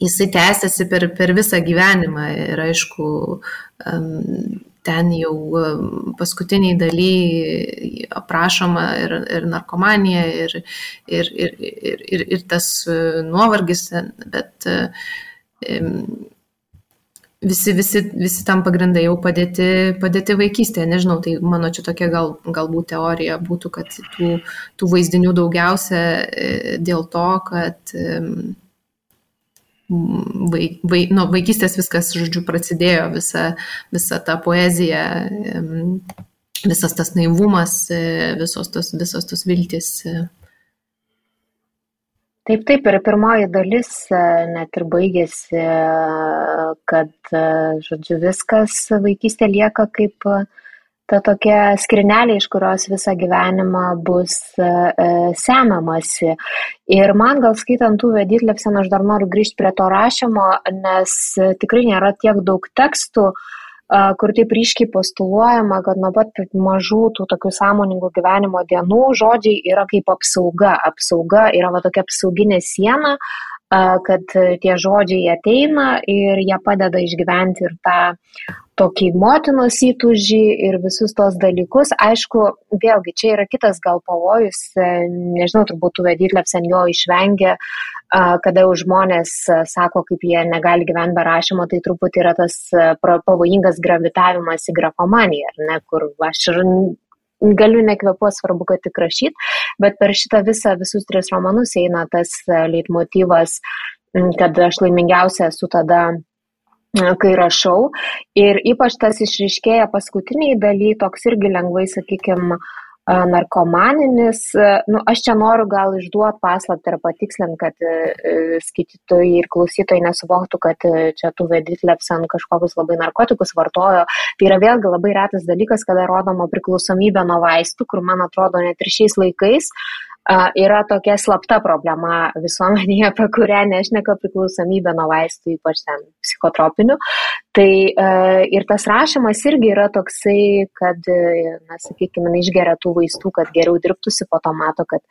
jisai tęsiasi per, per visą gyvenimą ir aišku, ten jau paskutiniai daly aprašoma ir, ir narkomanija, ir, ir, ir, ir, ir, ir tas uh, nuovargis, bet um, visi, visi, visi tam pagrindai jau padėti, padėti vaikystėje. Nežinau, tai mano čia tokia gal, galbūt teorija būtų, kad tų, tų vaizdinių daugiausia e, dėl to, kad um, vaik, vaik, nuo vaikystės viskas, žodžiu, prasidėjo, visa, visa ta poezija, visas tas naivumas, e, visos tos, visos tos viltis. E. Taip, taip, ir pirmoji dalis e, net ir baigėsi, kad, žodžiu, viskas vaikystė lieka kaip ta tokia skrinelė, iš kurios visą gyvenimą bus e, e, semiamasi. Ir man gal skaitant tų Veditlevsen, aš dar noriu grįžti prie to rašymo, nes tikrai nėra tiek daug tekstų, kur taip ryškiai postuluojama, kad nuo pat mažų tų tokių sąmoningų gyvenimo dienų žodžiai yra kaip apsauga. Apsauga yra va tokia apsauginė siena, kad tie žodžiai ateina ir jie padeda išgyventi ir tą tokį motinos įtūžį ir visus tos dalykus. Aišku, vėlgi, čia yra kitas gal pavojus, e, nežinau, turbūt tų vedytlėpsen jo išvengia, kada jau žmonės sako, kaip jie negali gyventi be rašymo, tai truputį yra tas pavojingas gravitavimas į grafomaniją, ne, kur aš ir galiu nekvepuoti, svarbu, kad tik rašyt, bet per šitą visą, visus tris romanus eina tas e, leitmotyvas, kad aš laimingiausia esu tada e, kai rašau. Ir ypač tas išriškėja paskutiniai daly, toks irgi lengvai, sakykime, narkomaninis, nu, aš čia noriu gal išduoti paslaptį ir patikslinti, kad skaitytojai ir klausytojai nesuvoktų, kad čia tų veditlepsen kažkokius labai narkotikus vartojo. Tai yra vėlgi labai retas dalykas, kada rodoma priklausomybė nuo vaistų, kur man atrodo net ir šiais laikais yra tokia slapta problema visuomenėje, apie kurią nešneka priklausomybė nuo vaistų, ypač ten psichotropinių. Tai ir tas rašymas irgi yra toksai, kad, na, sakykime, išgeria tų vaistų, kad geriau dirbtųsi, po to mato, kad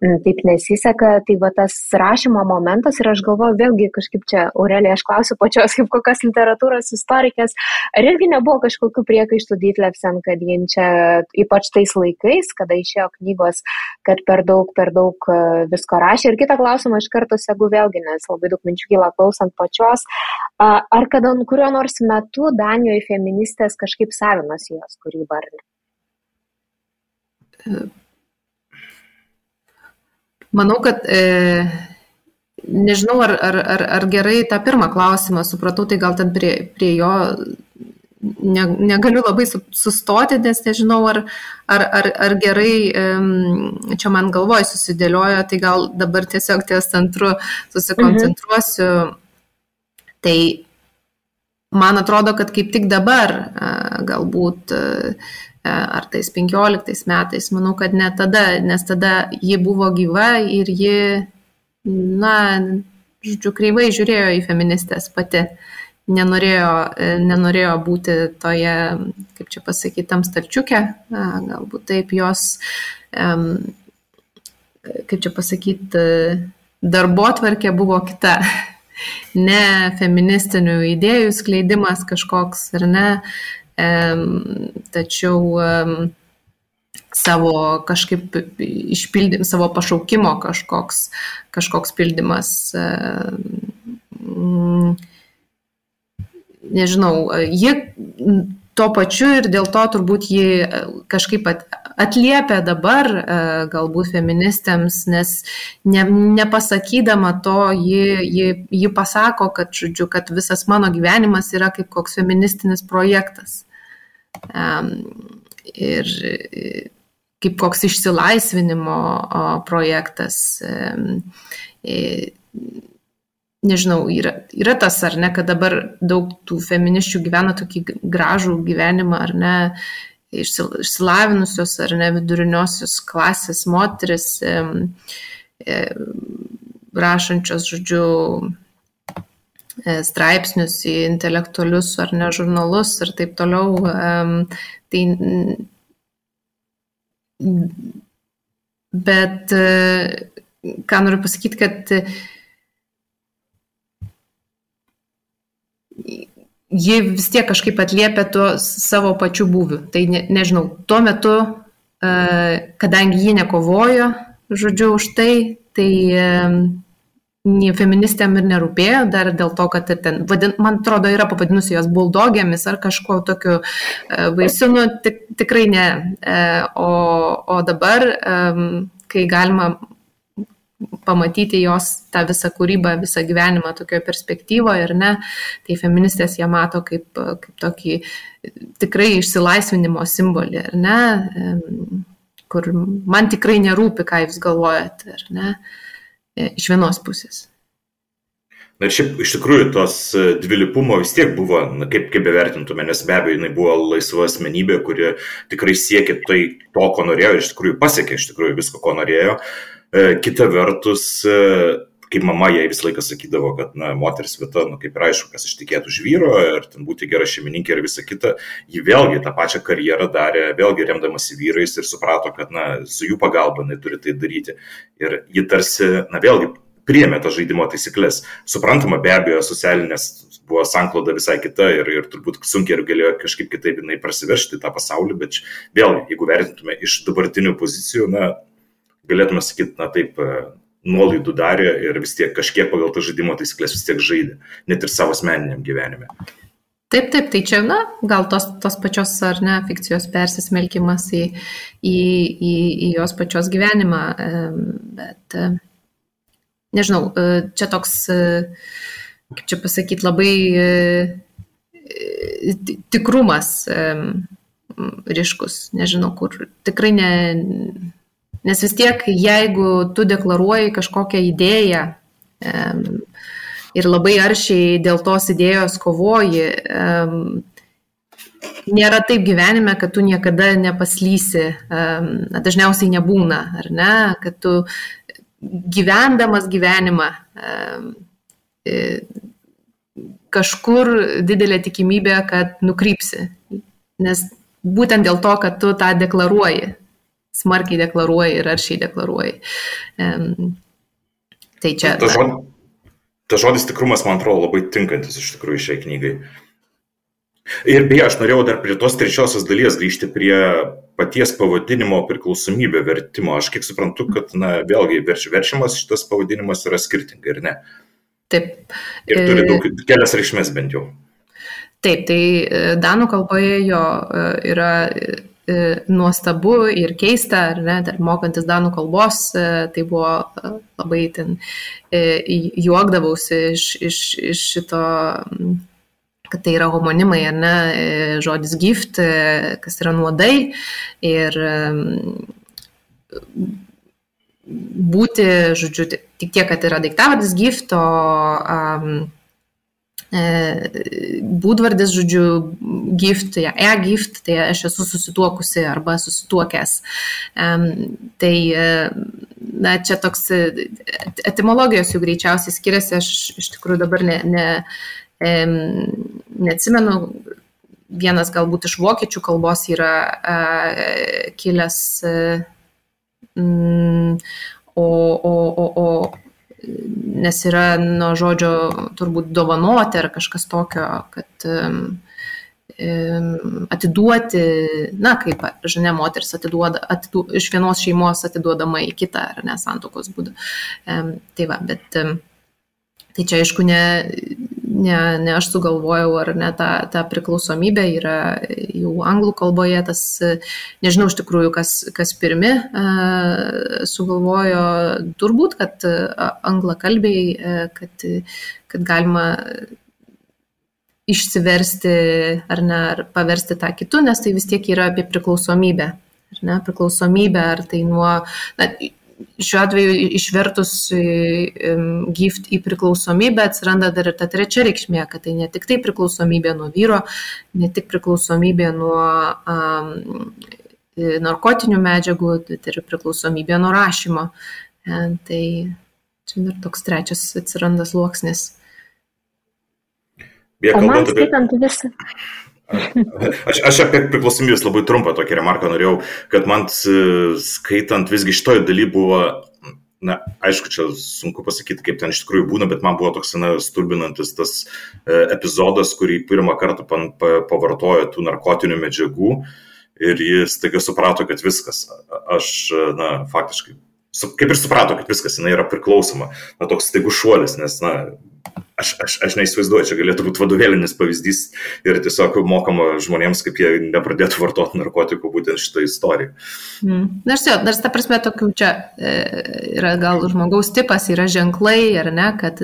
m, taip nesiseka. Tai va tas rašymo momentas ir aš galvoju, vėlgi kažkaip čia, Aurelija, aš klausiu pačios kaip kokios literatūros istorikės, ar irgi nebuvo kažkokių priekaištų Dytlevsen, kad jin čia, ypač tais laikais, kada išėjo knygos, kad per daug daug, per daug e, visko rašė. Ir kitą klausimą iš karto segu vėlgi, nes labai daug minčių kyla klausant pačios. Ar kada kuriuo nors metu Danijoje feministės kažkaip savinosi jos kūrybą ar ne? Manau, kad e, nežinau, ar, ar, ar, ar gerai tą pirmą klausimą supratau, tai gal ten prie, prie jo ne, negaliu labai sustoti, nes nežinau, ar, ar, ar, ar gerai čia man galvoj susidėliojo, tai gal dabar tiesiog ties centru susikoncentruosiu. Mhm. Tai man atrodo, kad kaip tik dabar, galbūt ar tais 15 metais, manau, kad ne tada, nes tada ji buvo gyva ir ji, na, žodžiu, kreivai žiūrėjo į feministės pati. Uh, nenorėjo, e, nenorėjo būti toje, kaip čia pasakyti, tam stalčiukė, galbūt taip jos, kaip čia pasakyti, darbo tvarkė buvo kita. Ne feministinių idėjų skleidimas kažkoks ar ne, tačiau savo kažkaip išpildymas, savo pašaukimo kažkoks, kažkoks pildymas nežinau, ji tuo pačiu ir dėl to turbūt ji e, kažkaip atliepia dabar e, galbūt feministėms, nes ne, nepasakydama to, ji, ji, ji pasako, kad, žodžiu, kad visas mano gyvenimas yra kaip koks feministinis projektas. Ir kaip koks išsilaisvinimo projektas nežinau, yra, yra tas ar ne, kad dabar daug tų feminiščių gyvena tokį gražų gyvenimą ar ne, išsilavinusios ar ne viduriniosios klasės moteris, e, rašančios, žodžiu, e, straipsnius į intelektualius ar ne žurnalus ir taip toliau. Tai, bet e, ką noriu pasakyti, kad ji vis tiek kažkaip atliepia tuo savo pačių būvių. Tai ne, nežinau, tuo metu, e, kadangi ji nekovojo, žodžiu, už tai, tai e, feministėm ir nerūpėjo, dar dėl to, kad ten, vadin, man atrodo, yra pavadinusi jos buldogėmis ar kažkuo tokiu e, vaisiu, nu, tik, tikrai ne. O, o dabar, kai galima pamatyti jos tą visą kūrybą, visą gyvenimą tokioje perspektyvoje ir ne, tai feministės ją mato kaip, kaip tokį tikrai išsilaisvinimo simbolį, ar ne, kur man tikrai nerūpi, ką jūs galvojate, ar ne, iš vienos pusės. Na ir šiaip iš tikrųjų tos e, dvilipumo vis tiek buvo, na, kaip, kaip bevertintume, nes be abejo jinai buvo laisva asmenybė, kuri tikrai siekė tai to, ko norėjo ir iš tikrųjų pasiekė iš tikrųjų visko, ko norėjo. E, kita vertus, e, kaip mama jai visą laiką sakydavo, kad, na, moteris vieta, nu, kaip ir aišku, kas ištikėtų už vyro ir ten būti gera šeimininkė ir visa kita, ji vėlgi tą pačią karjerą darė, vėlgi remdamasi vyrais ir suprato, kad, na, su jų pagalba jinai turi tai daryti. Ir ji tarsi, na, vėlgi priėmė tas žaidimo taisyklės. Suprantama, be abejo, socialinės buvo sankloda visai kita ir, ir turbūt sunkiai ir galėjo kažkaip kitaip jinai prasiveršti tą pasaulį, bet vėl, jeigu vertintume iš dabartinių pozicijų, na, galėtume sakyti, na taip, e, nuolaidų darė ir vis tiek kažkiek pagal tą žaidimo taisyklės vis tiek žaidė, net ir savo asmeniniam gyvenime. Taip, taip, tai čia, na, gal tos, tos pačios ar ne fikcijos persismelkimas į, į, į, į jos pačios gyvenimą, bet nežinau, e, čia toks, e, kaip čia pasakyti, labai tikrumas ryškus, nežinau, kur tikrai ne. Nes vis tiek, jeigu tu deklaruoji kažkokią idėją ir labai aršiai dėl tos idėjos kovoji, nėra taip gyvenime, kad tu niekada nepaslysi, dažniausiai nebūna, ar ne, kad tu gyvendamas gyvenimą e, kažkur didelė tikimybė, kad nukrypsi. Nes būtent dėl to, kad tu tą deklaruoji, smarkiai deklaruoji ir aršiai deklaruoji. Tai čia. Ta, žod, ta žodis tikrumas, man atrodo, labai tinkantis iš tikrųjų šiai knygai. Ir beje, aš norėjau dar prie tos trečiosios dalies grįžti prie paties pavadinimo priklausomybė vertimo. Aš kiek suprantu, kad, na, vėlgi, verč, verčiamas šitas pavadinimas yra skirtingai, ar ne? Taip. Ir turi daug, kelias reikšmės bent jau. Taip, tai e, danų kalboje jo e, yra e, nuostabu ir keista, ar ne, dar mokantis danų kalbos, tai buvo labai ten juokdavausi iš, iš, iš šito kad tai yra homonimai, ar ne, e, žodis gift, e, kas yra nuodai ir būti, žodžiu, tik tiek, kad yra daiktavardis gift, o um, būdvardis, žodžiu, gift, ja, e-gift, tai aš esu susituokusi arba susituokęs. Tai, na, čia toks etimologijos jų greičiausiai skiriasi, aš iš tikrųjų dabar ne, ne, neatsimenu, vienas galbūt iš vokiečių kalbos yra kilęs, o, o, o, o nes yra nuo žodžio turbūt dovanoti ar kažkas tokio, kad atiduoti, na, kaip, žinia, moteris atiduoda, atidu, iš vienos šeimos atiduodama į kitą, ar ne, santokos būdu. Tai va, bet tai čia aišku ne, ne, ne aš sugalvojau, ar ne ta, ta priklausomybė yra jau anglų kalboje, tas, nežinau iš tikrųjų, kas, kas pirmi sugalvojo, turbūt, kad anglakalbiai, kad, kad galima išsiversti ar ne, ar paversti tą kitų, nes tai vis tiek yra apie priklausomybę. Ar ne, priklausomybę, ar tai nuo, na, šiuo atveju išvertus gift į priklausomybę atsiranda dar ir ta trečia reikšmė, kad tai ne tik tai priklausomybė nuo vyro, ne tik priklausomybė nuo um, narkotinių medžiagų, bet ir priklausomybė nuo rašymo. E, tai čia dar toks trečias atsiranda sluoksnis. O man skaitant visą, Aš, aš apie priklausomybės labai trumpą tokią remarką norėjau, kad man skaitant visgi šitoje daly buvo, na, aišku, čia sunku pasakyti, kaip ten iš tikrųjų būna, bet man buvo toks, na, stulbinantis tas e, epizodas, kurį pirmą kartą pavartojo tų narkotinių medžiagų ir jis taiga suprato, kad viskas, aš, na, faktiškai, kaip ir suprato, kad viskas, jinai yra priklausoma, na, toks staigus šuolis, nes, na, aš, aš, aš neįsivaizduoju, čia galėtų būti vadovėlinis pavyzdys ir tiesiog mokama žmonėms, kaip jie nepradėtų vartoti narkotikų būtent šitą istoriją. Mm. Nors jau, nors ta prasme, tokių čia e, yra gal žmogaus tipas, yra ženklai, ar ne, kad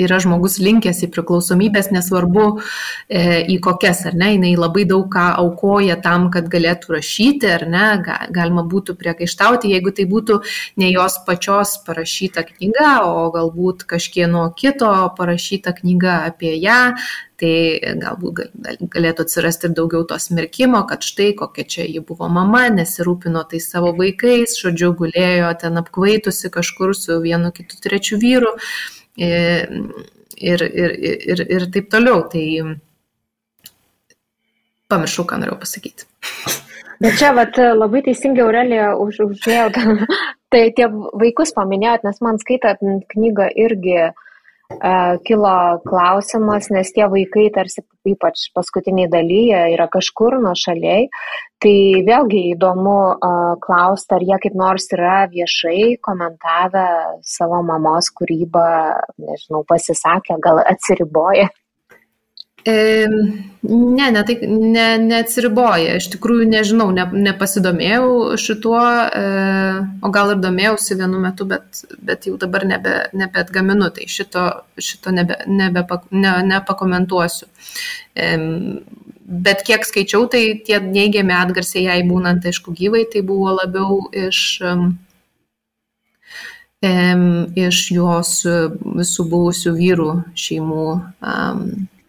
yra žmogus linkęs į priklausomybės, nesvarbu e, į kokias, ar ne, jinai labai daug ką aukoja tam, kad galėtų rašyti, ar ne, ga, galima būtų priekaištauti, jeigu tai būtų ne jos pačios parašyta knyga, o galbūt kažkieno kito parašyta parašyta knyga apie ją, tai galbūt galėtų atsirasti ir daugiau to smerkimo, kad štai kokia čia ji buvo mama, nesirūpino tai savo vaikais, žodžiu, gulėjo ten apkvaitusi kažkur su vienu kitu trečiu vyru ir, ir, ir, ir, ir taip toliau. Tai pamiršau, ką norėjau pasakyti. Bet čia vat, labai teisingai Aurelija už, užėjo, tai tie vaikus paminėjot, nes man skaitant knygą irgi uh, kilo klausimas, nes tie vaikai tarsi ypač paskutiniai dalyje yra kažkur nuo šaliai. Tai vėlgi įdomu uh, klausti, ar jie kaip nors yra viešai komentavę savo mamos kūrybą, nežinau, pasisakę, gal atsiriboja. Ne, ne, tai ne, neatsiriboja. Iš tikrųjų, nežinau, ne, nepasidomėjau šituo, o gal ir domėjausi vienu metu, bet, bet jau dabar nebe, nebeatgaminu, tai šito, šito nebe, nebe, ne, nepakomentuosiu. Bet kiek skaičiau, tai tie neigiami atgarsiai jai būnant, aišku, gyvai, tai buvo labiau iš iš jos visų buvusių vyrų šeimų um,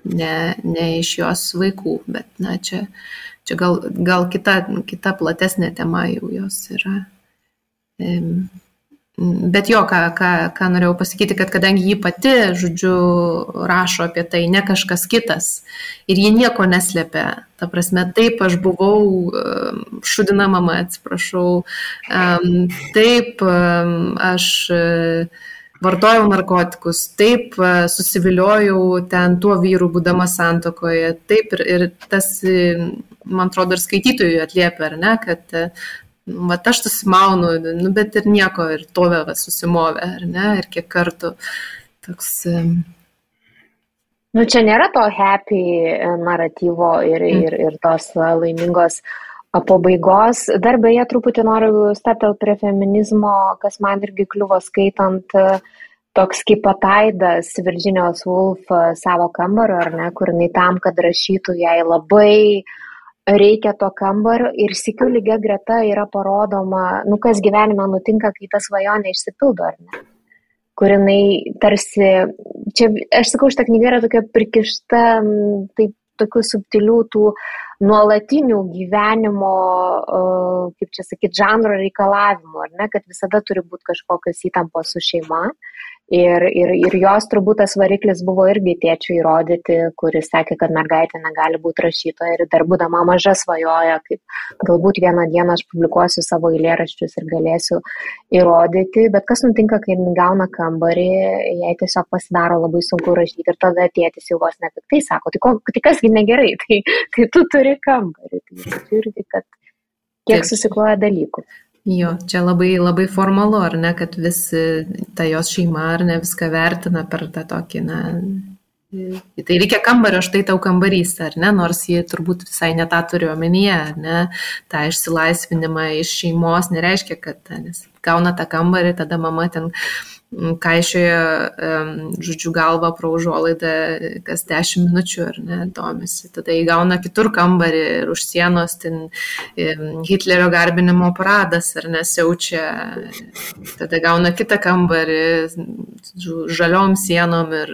ne, ne iš jos vaikų, bet na, čia, čia gal, gal kita, kita platesnė tema jau jos yra. Bet jo, ką, ką, ką norėjau pasakyti, kad kadangi ji pati, žodžiu, rašo apie tai, ne kažkas kitas ir ji nieko neslėpia, ta prasme, taip aš buvau šudina mama, atsiprašau, taip aš vartojau narkotikus, taip susiviliojau ten tuo vyru, būdama santokoje, taip ir, ir tas, man atrodo, ir skaitytojui atliepia, ar ne, kad va, aš susimaunu, nu, bet ir nieko, ir tovė va, susimovė, ar ne, ir kiek kartų toks. Nu, čia nėra to happy naratyvo ir, mm. ir, ir tos laimingos pabaigos. Dar beje, truputį noriu staptel prie feminizmo, kas man irgi kliuvo skaitant toks kaip pataidas Virginijos Woolf savo kambario, ar ne, kur jinai tam, kad rašytų jai labai reikia to kambario ir sikiu lygia greta yra parodoma, nu kas gyvenime nutinka, kai ta svajonė išsipildo, ar ne kur jinai tarsi, čia, aš sakau, šitą knygą yra tokia prikišta, taip, tokių subtilių tų nuolatinių gyvenimo, kaip čia sakyti, žanro reikalavimų, ar ne, kad visada turi būti kažkokios įtampos su šeima. Ir, ir, ir jos turbūt tas variklis buvo irgi tėčių įrodyti, kuris sakė, kad mergaitė negali būti rašytoja ir dar būdama maža svajoja, kaip galbūt vieną dieną aš publikuosiu savo eilėraščius ir galėsiu įrodyti, bet kas nutinka, kai gauna kambarį, jai tiesiog pasidaro labai sunku rašyti ir tada tėtis jau vos nepiktai sako, tai, ko, tai kasgi negerai, tai kai tu turi kambarį, tai žiūrėti, kad kiek susikloja dalykų. Jo, čia labai, labai formalu, ar ne, kad visi ta jos šeima, ar ne, viską vertina per tą tokį, na, tai reikia kambario, štai tau kambarys, ar ne, nors jie turbūt visai ne tą turi omenyje, ar ne, tą išsilaisvinimą iš šeimos nereiškia, kad, nes gauna tą kambarį, tada mama ten kaišioja, žodžiu, galvą pro užuolaidą kas 10 minučių ar ne, domisi. Tada įgauna kitur kambarį ir už sienos ten Hitlerio garbinimo paradas ar nesiaučia. Tada gauna kitą kambarį žaliom sienom ir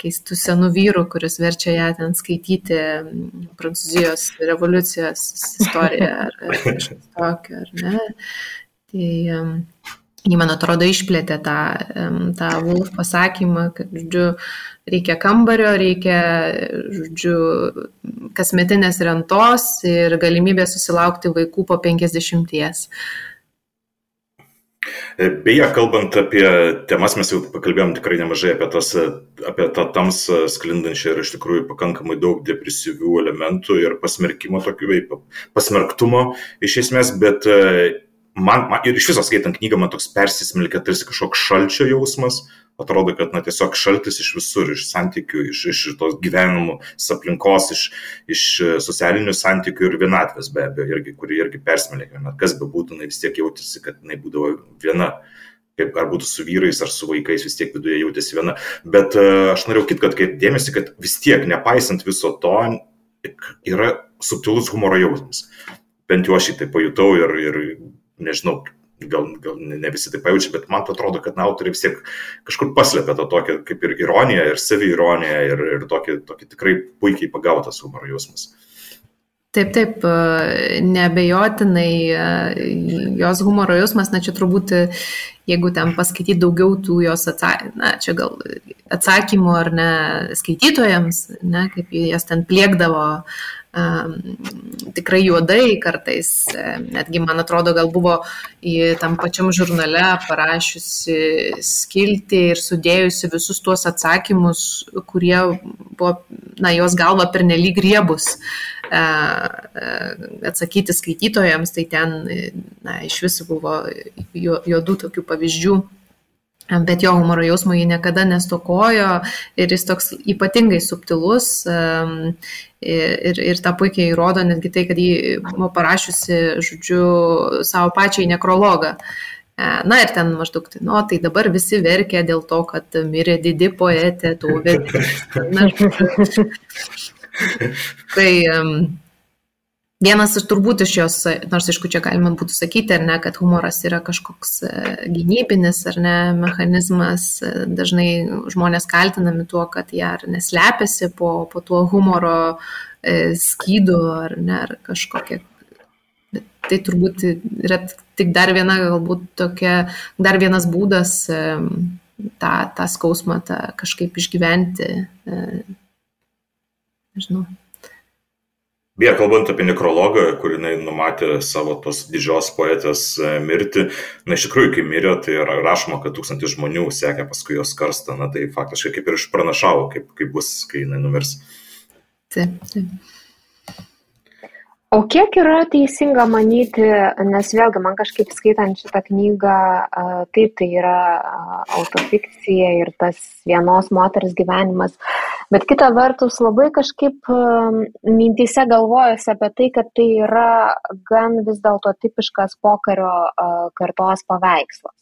keistų senų vyrų, kuris verčia ją ten skaityti Prancūzijos revoliucijos istoriją ar, ar kažkas tokio, ar ne. Tai Jį, man atrodo, išplėtė tą, tą Wolf pasakymą, kad, žodžiu, reikia kambario, reikia, žodžiu, kasmetinės rentos ir galimybė susilaukti vaikų po 50. Beje, kalbant apie temas, mes jau pakalbėjom tikrai nemažai apie, tas, apie tą tamsą sklindančią ir iš tikrųjų pakankamai daug depresyvių elementų ir pasmerkimo tokių, pasmerktumo iš esmės, bet man, man ir iš viso skaitant knygą man toks persismelkia tarsi kažkoks šalčio jausmas, atrodo, kad na, tiesiog šaltis iš visur, iš santykių, iš, iš tos gyvenimų, aplinkos, iš, iš socialinių santykių ir vienatvės be abejo, irgi, kuri irgi persmelkia, kas be būtų, vis tiek jautėsi, kad jinai būdavo viena kaip ar būtų su vyrais ar su vaikais, vis tiek viduje jautėsi viena. Bet uh, aš norėjau kit, kad kaip dėmesį, kad vis tiek, nepaisant viso to, yra subtilus humoro jausmas. Bent jau aš šitai pajutau ir, ir nežinau, gal, gal ne visi tai pajaučia, bet man atrodo, kad na, autoriai vis tiek kažkur paslėpia tą tokią kaip ir ironiją, ir saviironiją, ir, ir tokį, tokį tikrai puikiai pagautas humoro jausmas. Taip, taip, nebejotinai jos humoro jausmas, na čia turbūt, jeigu ten skaityti daugiau tų jos atsakymų, na čia gal atsakymų ar ne skaitytojams, ne, kaip jas ten pliekdavo tikrai juodai kartais, netgi man atrodo, gal buvo tam pačiam žurnale parašiusi skilti ir sudėjusi visus tuos atsakymus, kurie buvo, na, jos galva pernelyg riebus atsakyti skaitytojams, tai ten, na, iš viso buvo juodų tokių pavyzdžių bet jo humoro jausmo jį niekada nestokojo ir jis toks ypatingai subtilus ir, ir tą puikiai įrodo netgi tai, kad jį buvo parašiusi, žodžiu, savo pačiai nekrologą. E, na ir ten maždaug, tai, nu, tai dabar visi verkia dėl to, kad mirė didi poetė, tų verkė. Na, tai um, Vienas iš turbūt iš jos, nors aišku, čia galima būtų sakyti, ar ne, kad humoras yra kažkoks e, gynybinis ar ne mechanizmas, e, dažnai žmonės kaltinami tuo, kad jie ar neslepiasi po, po tuo humoro e, skydu ar ne, ar kažkokia. Bet tai turbūt yra tik dar viena, galbūt tokia, dar vienas būdas tą, tą skausmą tą kažkaip išgyventi. Nežinau. Beje, kalbant apie nekrologą, kur jinai numatė savo tos didžios poetės e, mirtį, na iš tikrųjų, kai mirė, tai rašoma, kad tūkstantis žmonių sekė paskui jos karstą, na tai faktiškai kaip ir išpranašavo, kaip, kaip bus, kai jinai numirs. Taip, taip. O kiek yra teisinga manyti, nes vėlgi man kažkaip skaitant šitą knygą, taip tai yra autofikcija ir tas vienos moters gyvenimas, bet kita vertus labai kažkaip mintise galvojusi apie tai, kad tai yra gan vis dėlto tipiškas pokario kartos paveikslas.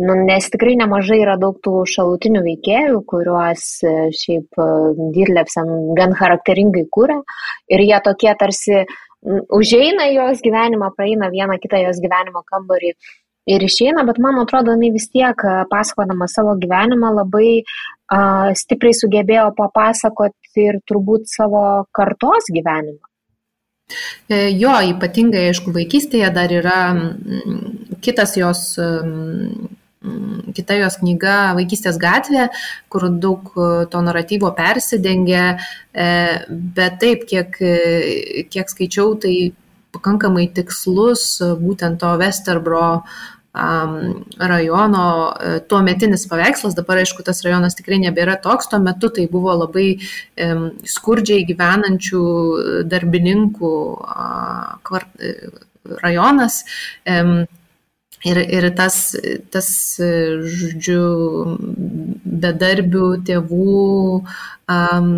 Nu, nes tikrai nemažai yra daug tų šalutinių veikėjų, kuriuos e, šiaip e, Dirlepsen gan charakteringai kūrė ir jie tokie tarsi užeina jos gyvenimą, praeina vieną kitą jos gyvenimo kambarį ir išeina, bet man atrodo, jinai vis tiek pasakodama savo gyvenimą labai uh, stipriai sugebėjo papasakoti ir turbūt savo kartos gyvenimą. E, jo, ypatingai, aišku, vaikystėje dar yra kitas jos kita jos knyga Vaikystės gatvė, kur daug e, to naratyvo persidengia, e, bet taip, kiek, e, kiek skaičiau, tai pakankamai tikslus būtent to Westerbro rajono tuo metinis paveikslas, dabar aišku, tas rajonas tikrai nebėra toks, tuo metu tai buvo labai skurdžiai gyvenančių darbininkų rajonas. Ir, ir tas, tas, žodžiu, bedarbių tėvų, um,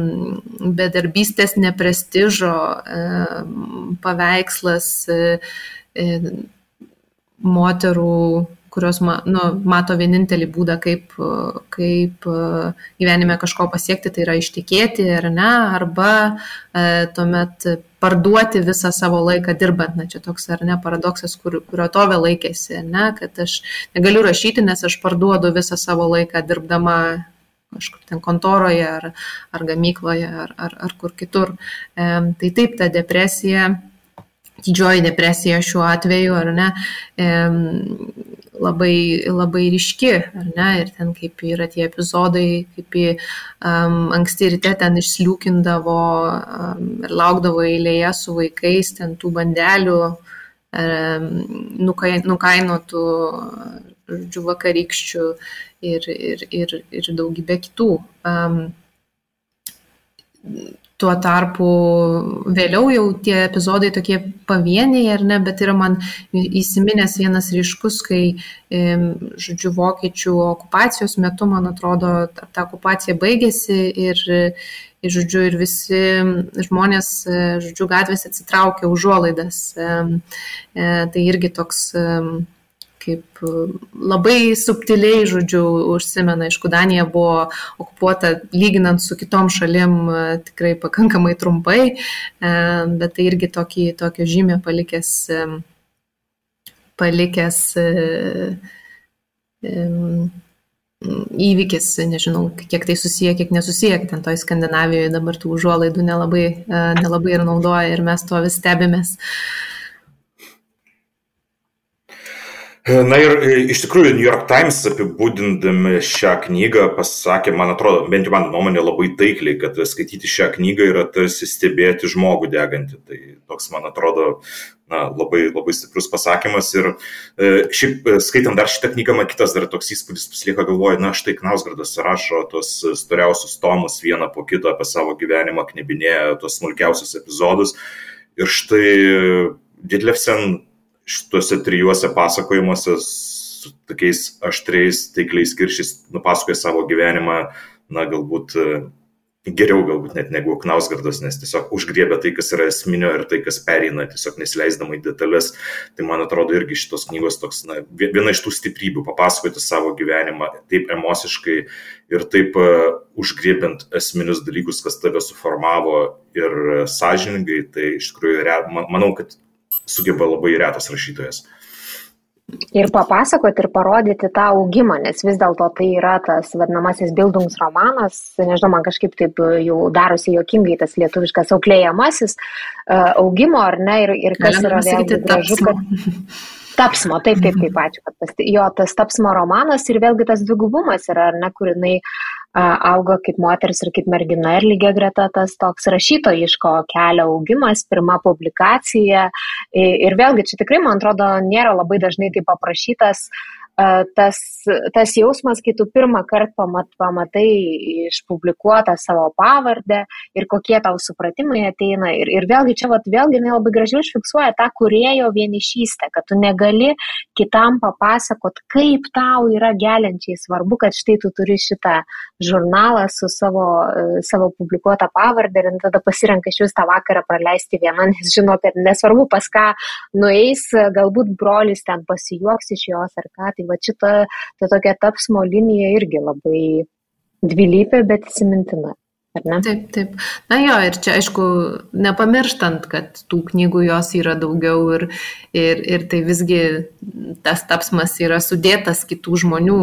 bedarbystės neprestižo um, paveikslas um, moterų kurios ma, nu, mato vienintelį būdą, kaip, kaip gyvenime kažko pasiekti, tai yra ištikėti ar ne, arba e, tuomet parduoti visą savo laiką dirbant. Na, čia toks ar ne paradoksas, kur, kurio tovė laikėsi, ne, kad aš negaliu rašyti, nes aš parduodu visą savo laiką dirbdama kažkur ten kontoroje ar, ar gamykloje ar, ar, ar kur kitur. E, tai taip, ta depresija didžioji depresija šiuo atveju, ar ne, labai, labai ryški, ar ne, ir ten kaip yra tie epizodai, kaip į um, anksti ryte ten išsliūkindavo um, ir laukdavo eilėje su vaikais, ten tų bandelių um, nukainotų, žodžiu, vakarykščių ir, ir, ir, ir daugybė kitų. Um, Tuo tarpu vėliau jau tie epizodai tokie pavieniai ar ne, bet yra man įsiminęs vienas ryškus, kai, žodžiu, vokiečių okupacijos metu, man atrodo, ta okupacija baigėsi ir, ir žodžiu, ir visi žmonės, žodžiu, gatvės atsitraukė užuolaidas. E, tai irgi toks kaip e, labai subtiliai, žodžiu, užsimena, aišku, Danija buvo okupuota lyginant su kitom šalim e, tikrai pakankamai trumpai, e, bet tai irgi tokį, tokio žymę palikęs palikęs įvykis, nežinau, kiek tai susiję, kiek nesusiję, ten toj Skandinavijoje dabar tų užuolaidų nelabai, nelabai ir naudoja ir mes to vis stebimės. Uh, Na ir e, iš tikrųjų New York Times apibūdindami šią knygą pasakė, man atrodo, bent jau mano nuomonė labai taikliai, kad skaityti šią knygą yra tarsi stebėti žmogų degantį. Tai toks, man atrodo, na, labai, labai stiprus pasakymas. Ir e, šiaip e, skaitant dar šitą knygą, man kitas dar toks įspūdis pasilieka galvoju, na štai Knausgardas rašo tos storiausius tomus vieną po kito apie savo gyvenimą, knebinėja tos smulkiausius epizodus. Ir štai Didlefsen šituose trijuose pasakojimuose su tokiais aštriais, taikliais kiršiais nupasakoja savo gyvenimą, na, galbūt e, geriau galbūt net negu Knausgardas, nes tiesiog užgriebia tai, kas yra esminio ir tai, kas pereina, tiesiog nesileisdama į detalės. Tai man atrodo irgi šitos knygos toks, na, viena iš tų stiprybių - papasakoti savo gyvenimą taip emociškai ir taip uh, užgriebiant esminius dalykus, kas tave suformavo ir uh, sąžiningai. Tai iš tikrųjų, manau, kad sugeba labai retas rašytojas. Ir papasakoti ir parodyti tą augimą, nes vis dėlto tai yra tas vadinamasis Bildungsromanas, nežinau, man kažkaip taip jau darosi jokingai tas lietuviškas auklėjamasis e, augimo, ar ne, ir, ir kas Galima yra vėlgi gražu, kad tapsmo, taip, taip, taip, ačiū, kad tas, jo tas tapsmo romanas ir vėlgi tas dvigubumas yra, ar ne, kur jinai auga kaip moteris ir kaip mergina ir lygiai greta tas toks rašytojiško kelio augimas, pirma publikacija. Ir vėlgi čia tikrai, man atrodo, nėra labai dažnai taip paprašytas tas, tas jausmas, kai tu pirmą kartą pamat, pamatai išpublikuotą savo pavardę ir kokie tau supratimai ateina. Ir, ir vėlgi čia vat, vėlgi labai gražiai užfiksuoja tą kurėjo vienišystę, kad tu negali kitam papasakot, kaip tau yra geliančiai svarbu, kad štai tu turi šitą žurnalą su savo, savo publikuotą pavardę ir tada pasirenka iš jūs tą vakarą praleisti vieną, nes žino, kad nesvarbu pas ką nueis, galbūt brolis ten pasijuoks iš jos ar ką. Tai va šita ta tokia tapsmo linija irgi labai dvilypė, bet įsimintina. Taip, taip. Na jo, ir čia aišku, nepamirštant, kad tų knygų jos yra daugiau ir, ir, ir tai visgi tas tapsmas yra sudėtas kitų žmonių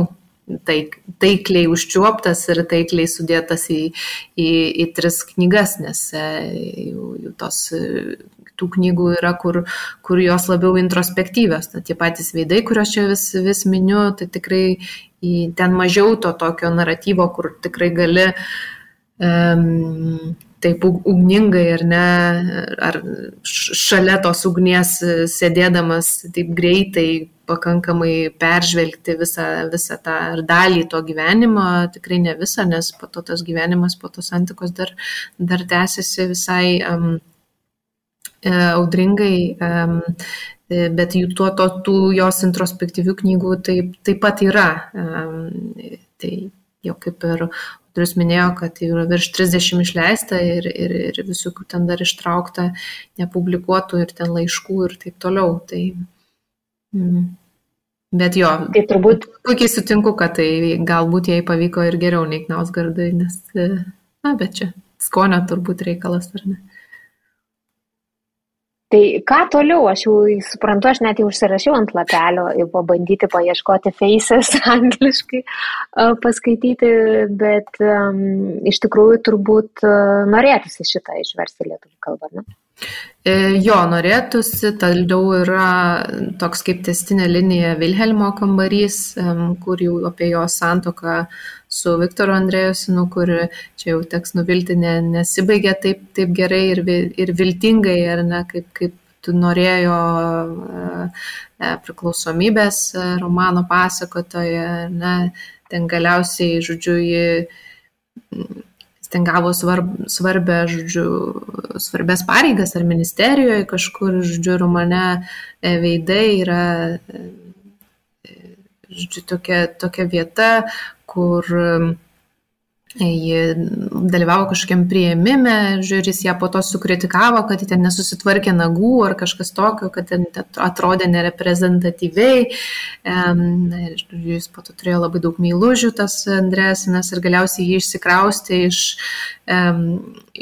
taik, taikliai užčiuoptas ir taikliai sudėtas į, į, į tris knygas, nes e, jau, jau tos tų knygų yra, kur, kur jos labiau introspektyvios. Tai tie patys veidai, kuriuos čia vis, vis miniu, tai tikrai ten mažiau to tokio naratyvo, kur tikrai gali um, taip ugningai ar ne, ar šalia tos ugnies sėdėdamas taip greitai pakankamai peržvelgti visą, visą tą ar dalį to gyvenimo, tikrai ne visą, nes po to tas gyvenimas, po tos antikos dar, dar tęsiasi visai um, E, audringai, e, bet jų tuo, to, tų jos introspektyvių knygų taip, taip pat yra. Tai jau kaip ir Audrius minėjo, kad yra virš 30 išleista ir, ir, ir visokių ten dar ištraukta nepublikuotų ir ten laiškų ir taip toliau. Tai, mm. Bet jo, tai turbūt puikiai sutinku, kad tai galbūt jai pavyko ir geriau nei Knausgardai, nes, na, bet čia skonio turbūt reikalas, ar ne? Tai ką toliau, aš jau suprantu, aš net jau užsirašiau ant lapelio ir pabandyti paieškoti faces angliškai paskaityti, bet um, iš tikrųjų turbūt uh, norėtųsi šitą išversti lietuvių kalbą, ne? E, jo, norėtųsi, toliau yra toks kaip testinė linija Vilhelmo kambarys, kur jau apie jo santoką su Viktoru Andrėjusinu, kur čia jau teks nuvilti, ne, nesibaigė taip, taip gerai ir, ir viltingai, ar ne, kaip, kaip norėjo e, e, priklausomybės e, romano pasakotoje, ne, ten galiausiai, žodžiu, ji ten gavo svarb, svarbę, žodžiu, svarbės pareigas ar ministerijoje kažkur, žodžiu, romane veidai yra, žodžiu, tokia, tokia vieta, kur ji dalyvavo kažkokiam prieimime, žiūris ją po to sukritikavo, kad ji ten nesusitvarkė nagų ar kažkas tokio, kad ten atrodė nereprezentatyviai. Jis po to turėjo labai daug meilužių tas Andresinas ir galiausiai jį išsikraustė iš,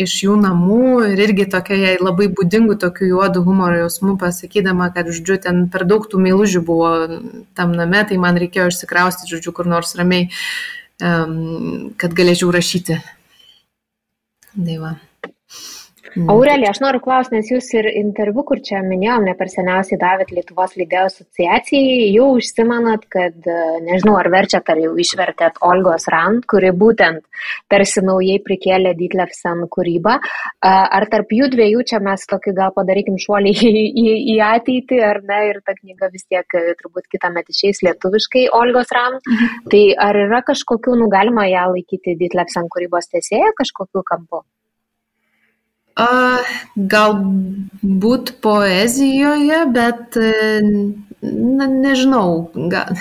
iš jų namų ir irgi tokia jai labai būdingų tokių juodų humoro jausmų pasakydama, kad, žodžiu, ten per daug tų meilužių buvo tam name, tai man reikėjo išsikraustyti, žodžiu, kur nors ramiai kad galėčiau rašyti. Daiva. Mm. Aurelija, aš noriu klausti, nes jūs ir interviu, kur čia minėjom, ne per seniausiai davėt Lietuvos lydėjų asociacijai, jau užsimanat, kad, e, nežinau, ar verčiat, ar jau išvertėt Olgos Rand, kuri būtent tarsi naujai prikėlė Ditlefsen kūrybą. Ar tarp jų dviejų čia mes tokį gal padarykim šuolį į, į, į ateitį, ar ne, ir ta knyga vis tiek e, turbūt kitą metą išeis lietuviškai Olgos Rand. Mhm. Tai ar yra kažkokių, nu galima ją laikyti Ditlefsen kūrybos tiesėje kažkokiu kampu? Galbūt poezijoje, bet na, nežinau. Gal...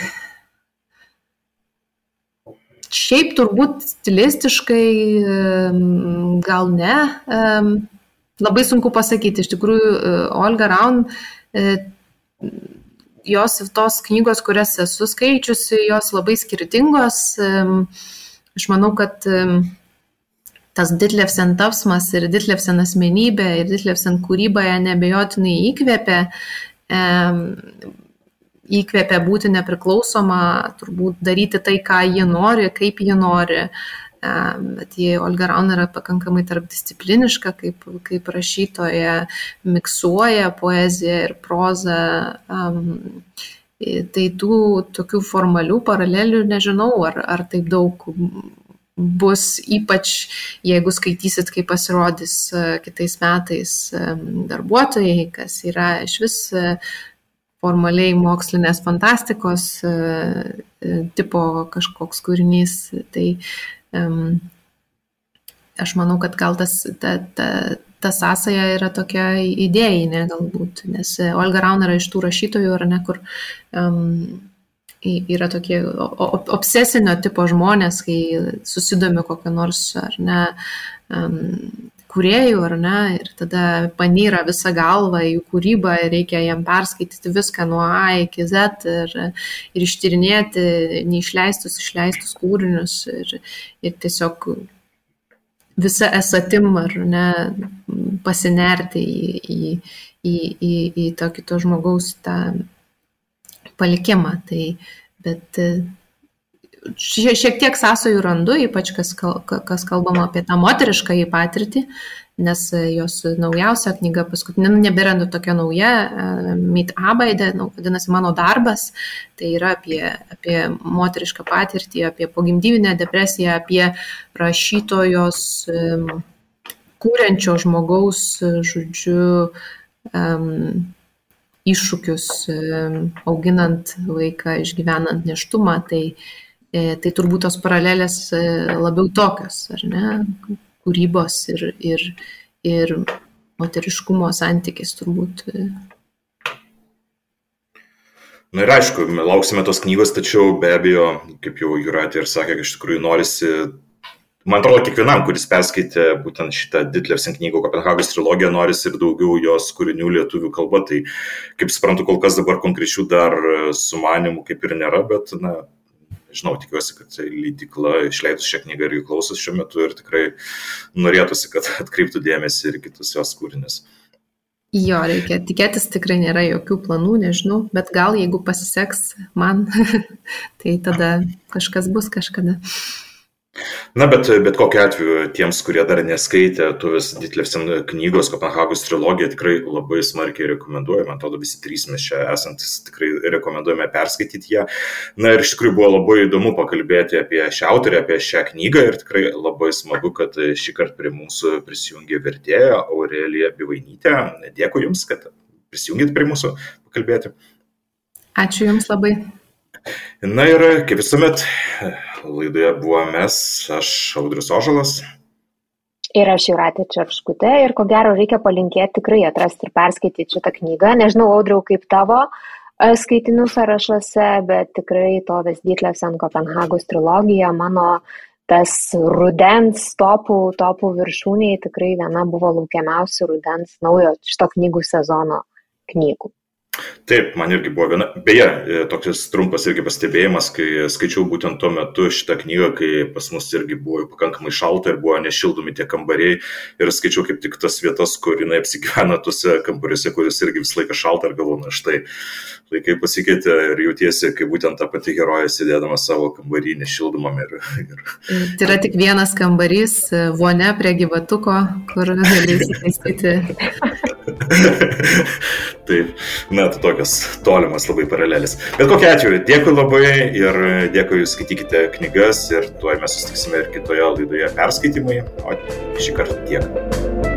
Šiaip turbūt stilistiškai gal ne. Labai sunku pasakyti. Iš tikrųjų, Olga Raun, jos tos knygos, kurias esu skaičiusi, jos labai skirtingos. Aš manau, kad tas Ditlevsen tapsmas ir Ditlevsen asmenybė ir Ditlevsen kūryba ją nebejotinai įkvėpė, e, įkvėpė būti nepriklausoma, turbūt daryti tai, ką ji nori, kaip ji nori. E, bet jie Olga Raun yra pakankamai tarpdiscipliniška, kaip, kaip rašytoja, miksuoja poeziją ir prozą. Um, Tai tų tokių formalių paralelių nežinau, ar, ar taip daug bus ypač, jeigu skaitysit, kai pasirodys e, kitais metais e, darbuotojai, kas yra iš vis e, formaliai mokslinės fantastikos tipo kažkoks kūrinys. Tai um, aš manau, kad gal tas, ta, ta, ta sąsaja yra tokia idėjinė galbūt, nes Olga Raun yra iš tų rašytojų, ar ne, kur um, yra tokie obsesinio tipo žmonės, kai susidomi kokią nors ar ne um, kuriejų ar ne ir tada panyra visą galvą į jų kūrybą ir reikia jam perskaityti viską nuo A iki Z ir, ir ištyrinėti neišleistus, išleistus kūrinius ir, ir tiesiog visą esatim ar ne pasinerti į, į, į, į, į to kito žmogaus tą palikimą. Tai, bet e, šiek tiek sąsojų randu, ypač kas, kas kalbama apie tą moterišką į patirtį, nes e, jos naujausia knyga, paskutinė, nu, nebėra nu, tokia nauja, e, Meet Abaidė, nu, vadinasi mano darbas, tai yra apie, apie moterišką patirtį, apie pogimdyvinę depresiją, apie rašytojos kūrenčio žmogaus, žodžiu, um, iššūkius auginant vaiką, išgyvenant neštumą, tai, e, tai turbūt tos paralelės e, labiau tokios, ar ne, kūrybos ir, ir, ir moteriškumo santykis turbūt. E. Na ir aišku, lauksime tos knygos, tačiau be abejo, kaip jau Juratė ir sakė, iš tikrųjų norisi man atrodo, kiekvienam, kuris perskaitė būtent šitą Ditlevsen knygą Kopenhagos trilogiją, norisi ir daugiau jos kūrinių lietuvių kalba. Tai, kaip suprantu, kol kas dabar konkrečių dar sumanimų kaip ir nėra, bet, na, žinau, tikiuosi, kad leidikla išleidus šią knygą ir jų klausos šiuo metu ir tikrai norėtųsi, kad atkreiptų dėmesį ir kitus jos kūrinius. Jo, reikia tikėtis, tikrai nėra jokių planų, nežinau, bet gal jeigu pasiseks man, tai tada kažkas bus kažkada. Na, bet, bet kokiu atveju tiems, kurie dar neskaitė Tuvis Ditlevsen knygos Kopenhagos trilogija, tikrai labai smarkiai rekomenduoju. Man atrodo, visi trys mes čia esantis tikrai rekomenduojame perskaityti ją. Na ir iš tikrųjų buvo labai įdomu pakalbėti apie šią autorę, apie šią knygą ir tikrai labai smagu, kad šį kartą prie mūsų prisijungė vertėja Aurelija Bivainytė. Dėkui Jums, kad prisijungėt prie mūsų pakalbėti. Ačiū Jums labai. Na ir kaip visuomet, laidoje buvo mes, aš Audrius Ožalas. Ir aš Juratė Čerškutė ir ko gero reikia palinkėti tikrai atrasti ir perskaityti šitą knygą. Nežinau, Audriau, kaip tavo e, skaitinių sąrašuose, bet tikrai to Vesdyklės ant Kopenhagos trilogija mano tas rudens topų, topų viršūniai tikrai viena buvo laukiamiausių rudens naujo šito knygų sezono knygų. Taip, man irgi buvo viena, beje, e, toks trumpas irgi pastebėjimas, kai skaičiau būtent tuo metu šitą knygą, kai pas mus irgi buvo pakankamai šalta ir buvo nešildomi tie kambariai ir skaičiau kaip tik tas vietas, kur jinai apsigyvena tuose kambariuose, kuris irgi visą laiką šalta ir galvoju, na štai, laikai pasikeitė ir jautiesi, kaip būtent ta pati herojė sėdėdama savo kambarį nešildomam ir, ir... Tai yra tik vienas kambarys, vonia prie gyvatuko, kur galėsi taisyti. Taip, na, tai tokios tolimas labai paralelės. Bet kokia atveju, dėkui labai ir dėkui, skaitykite knygas ir tuoj mes susitiksime ir kitoje laidoje perskaitimui. O šį kartą tiek.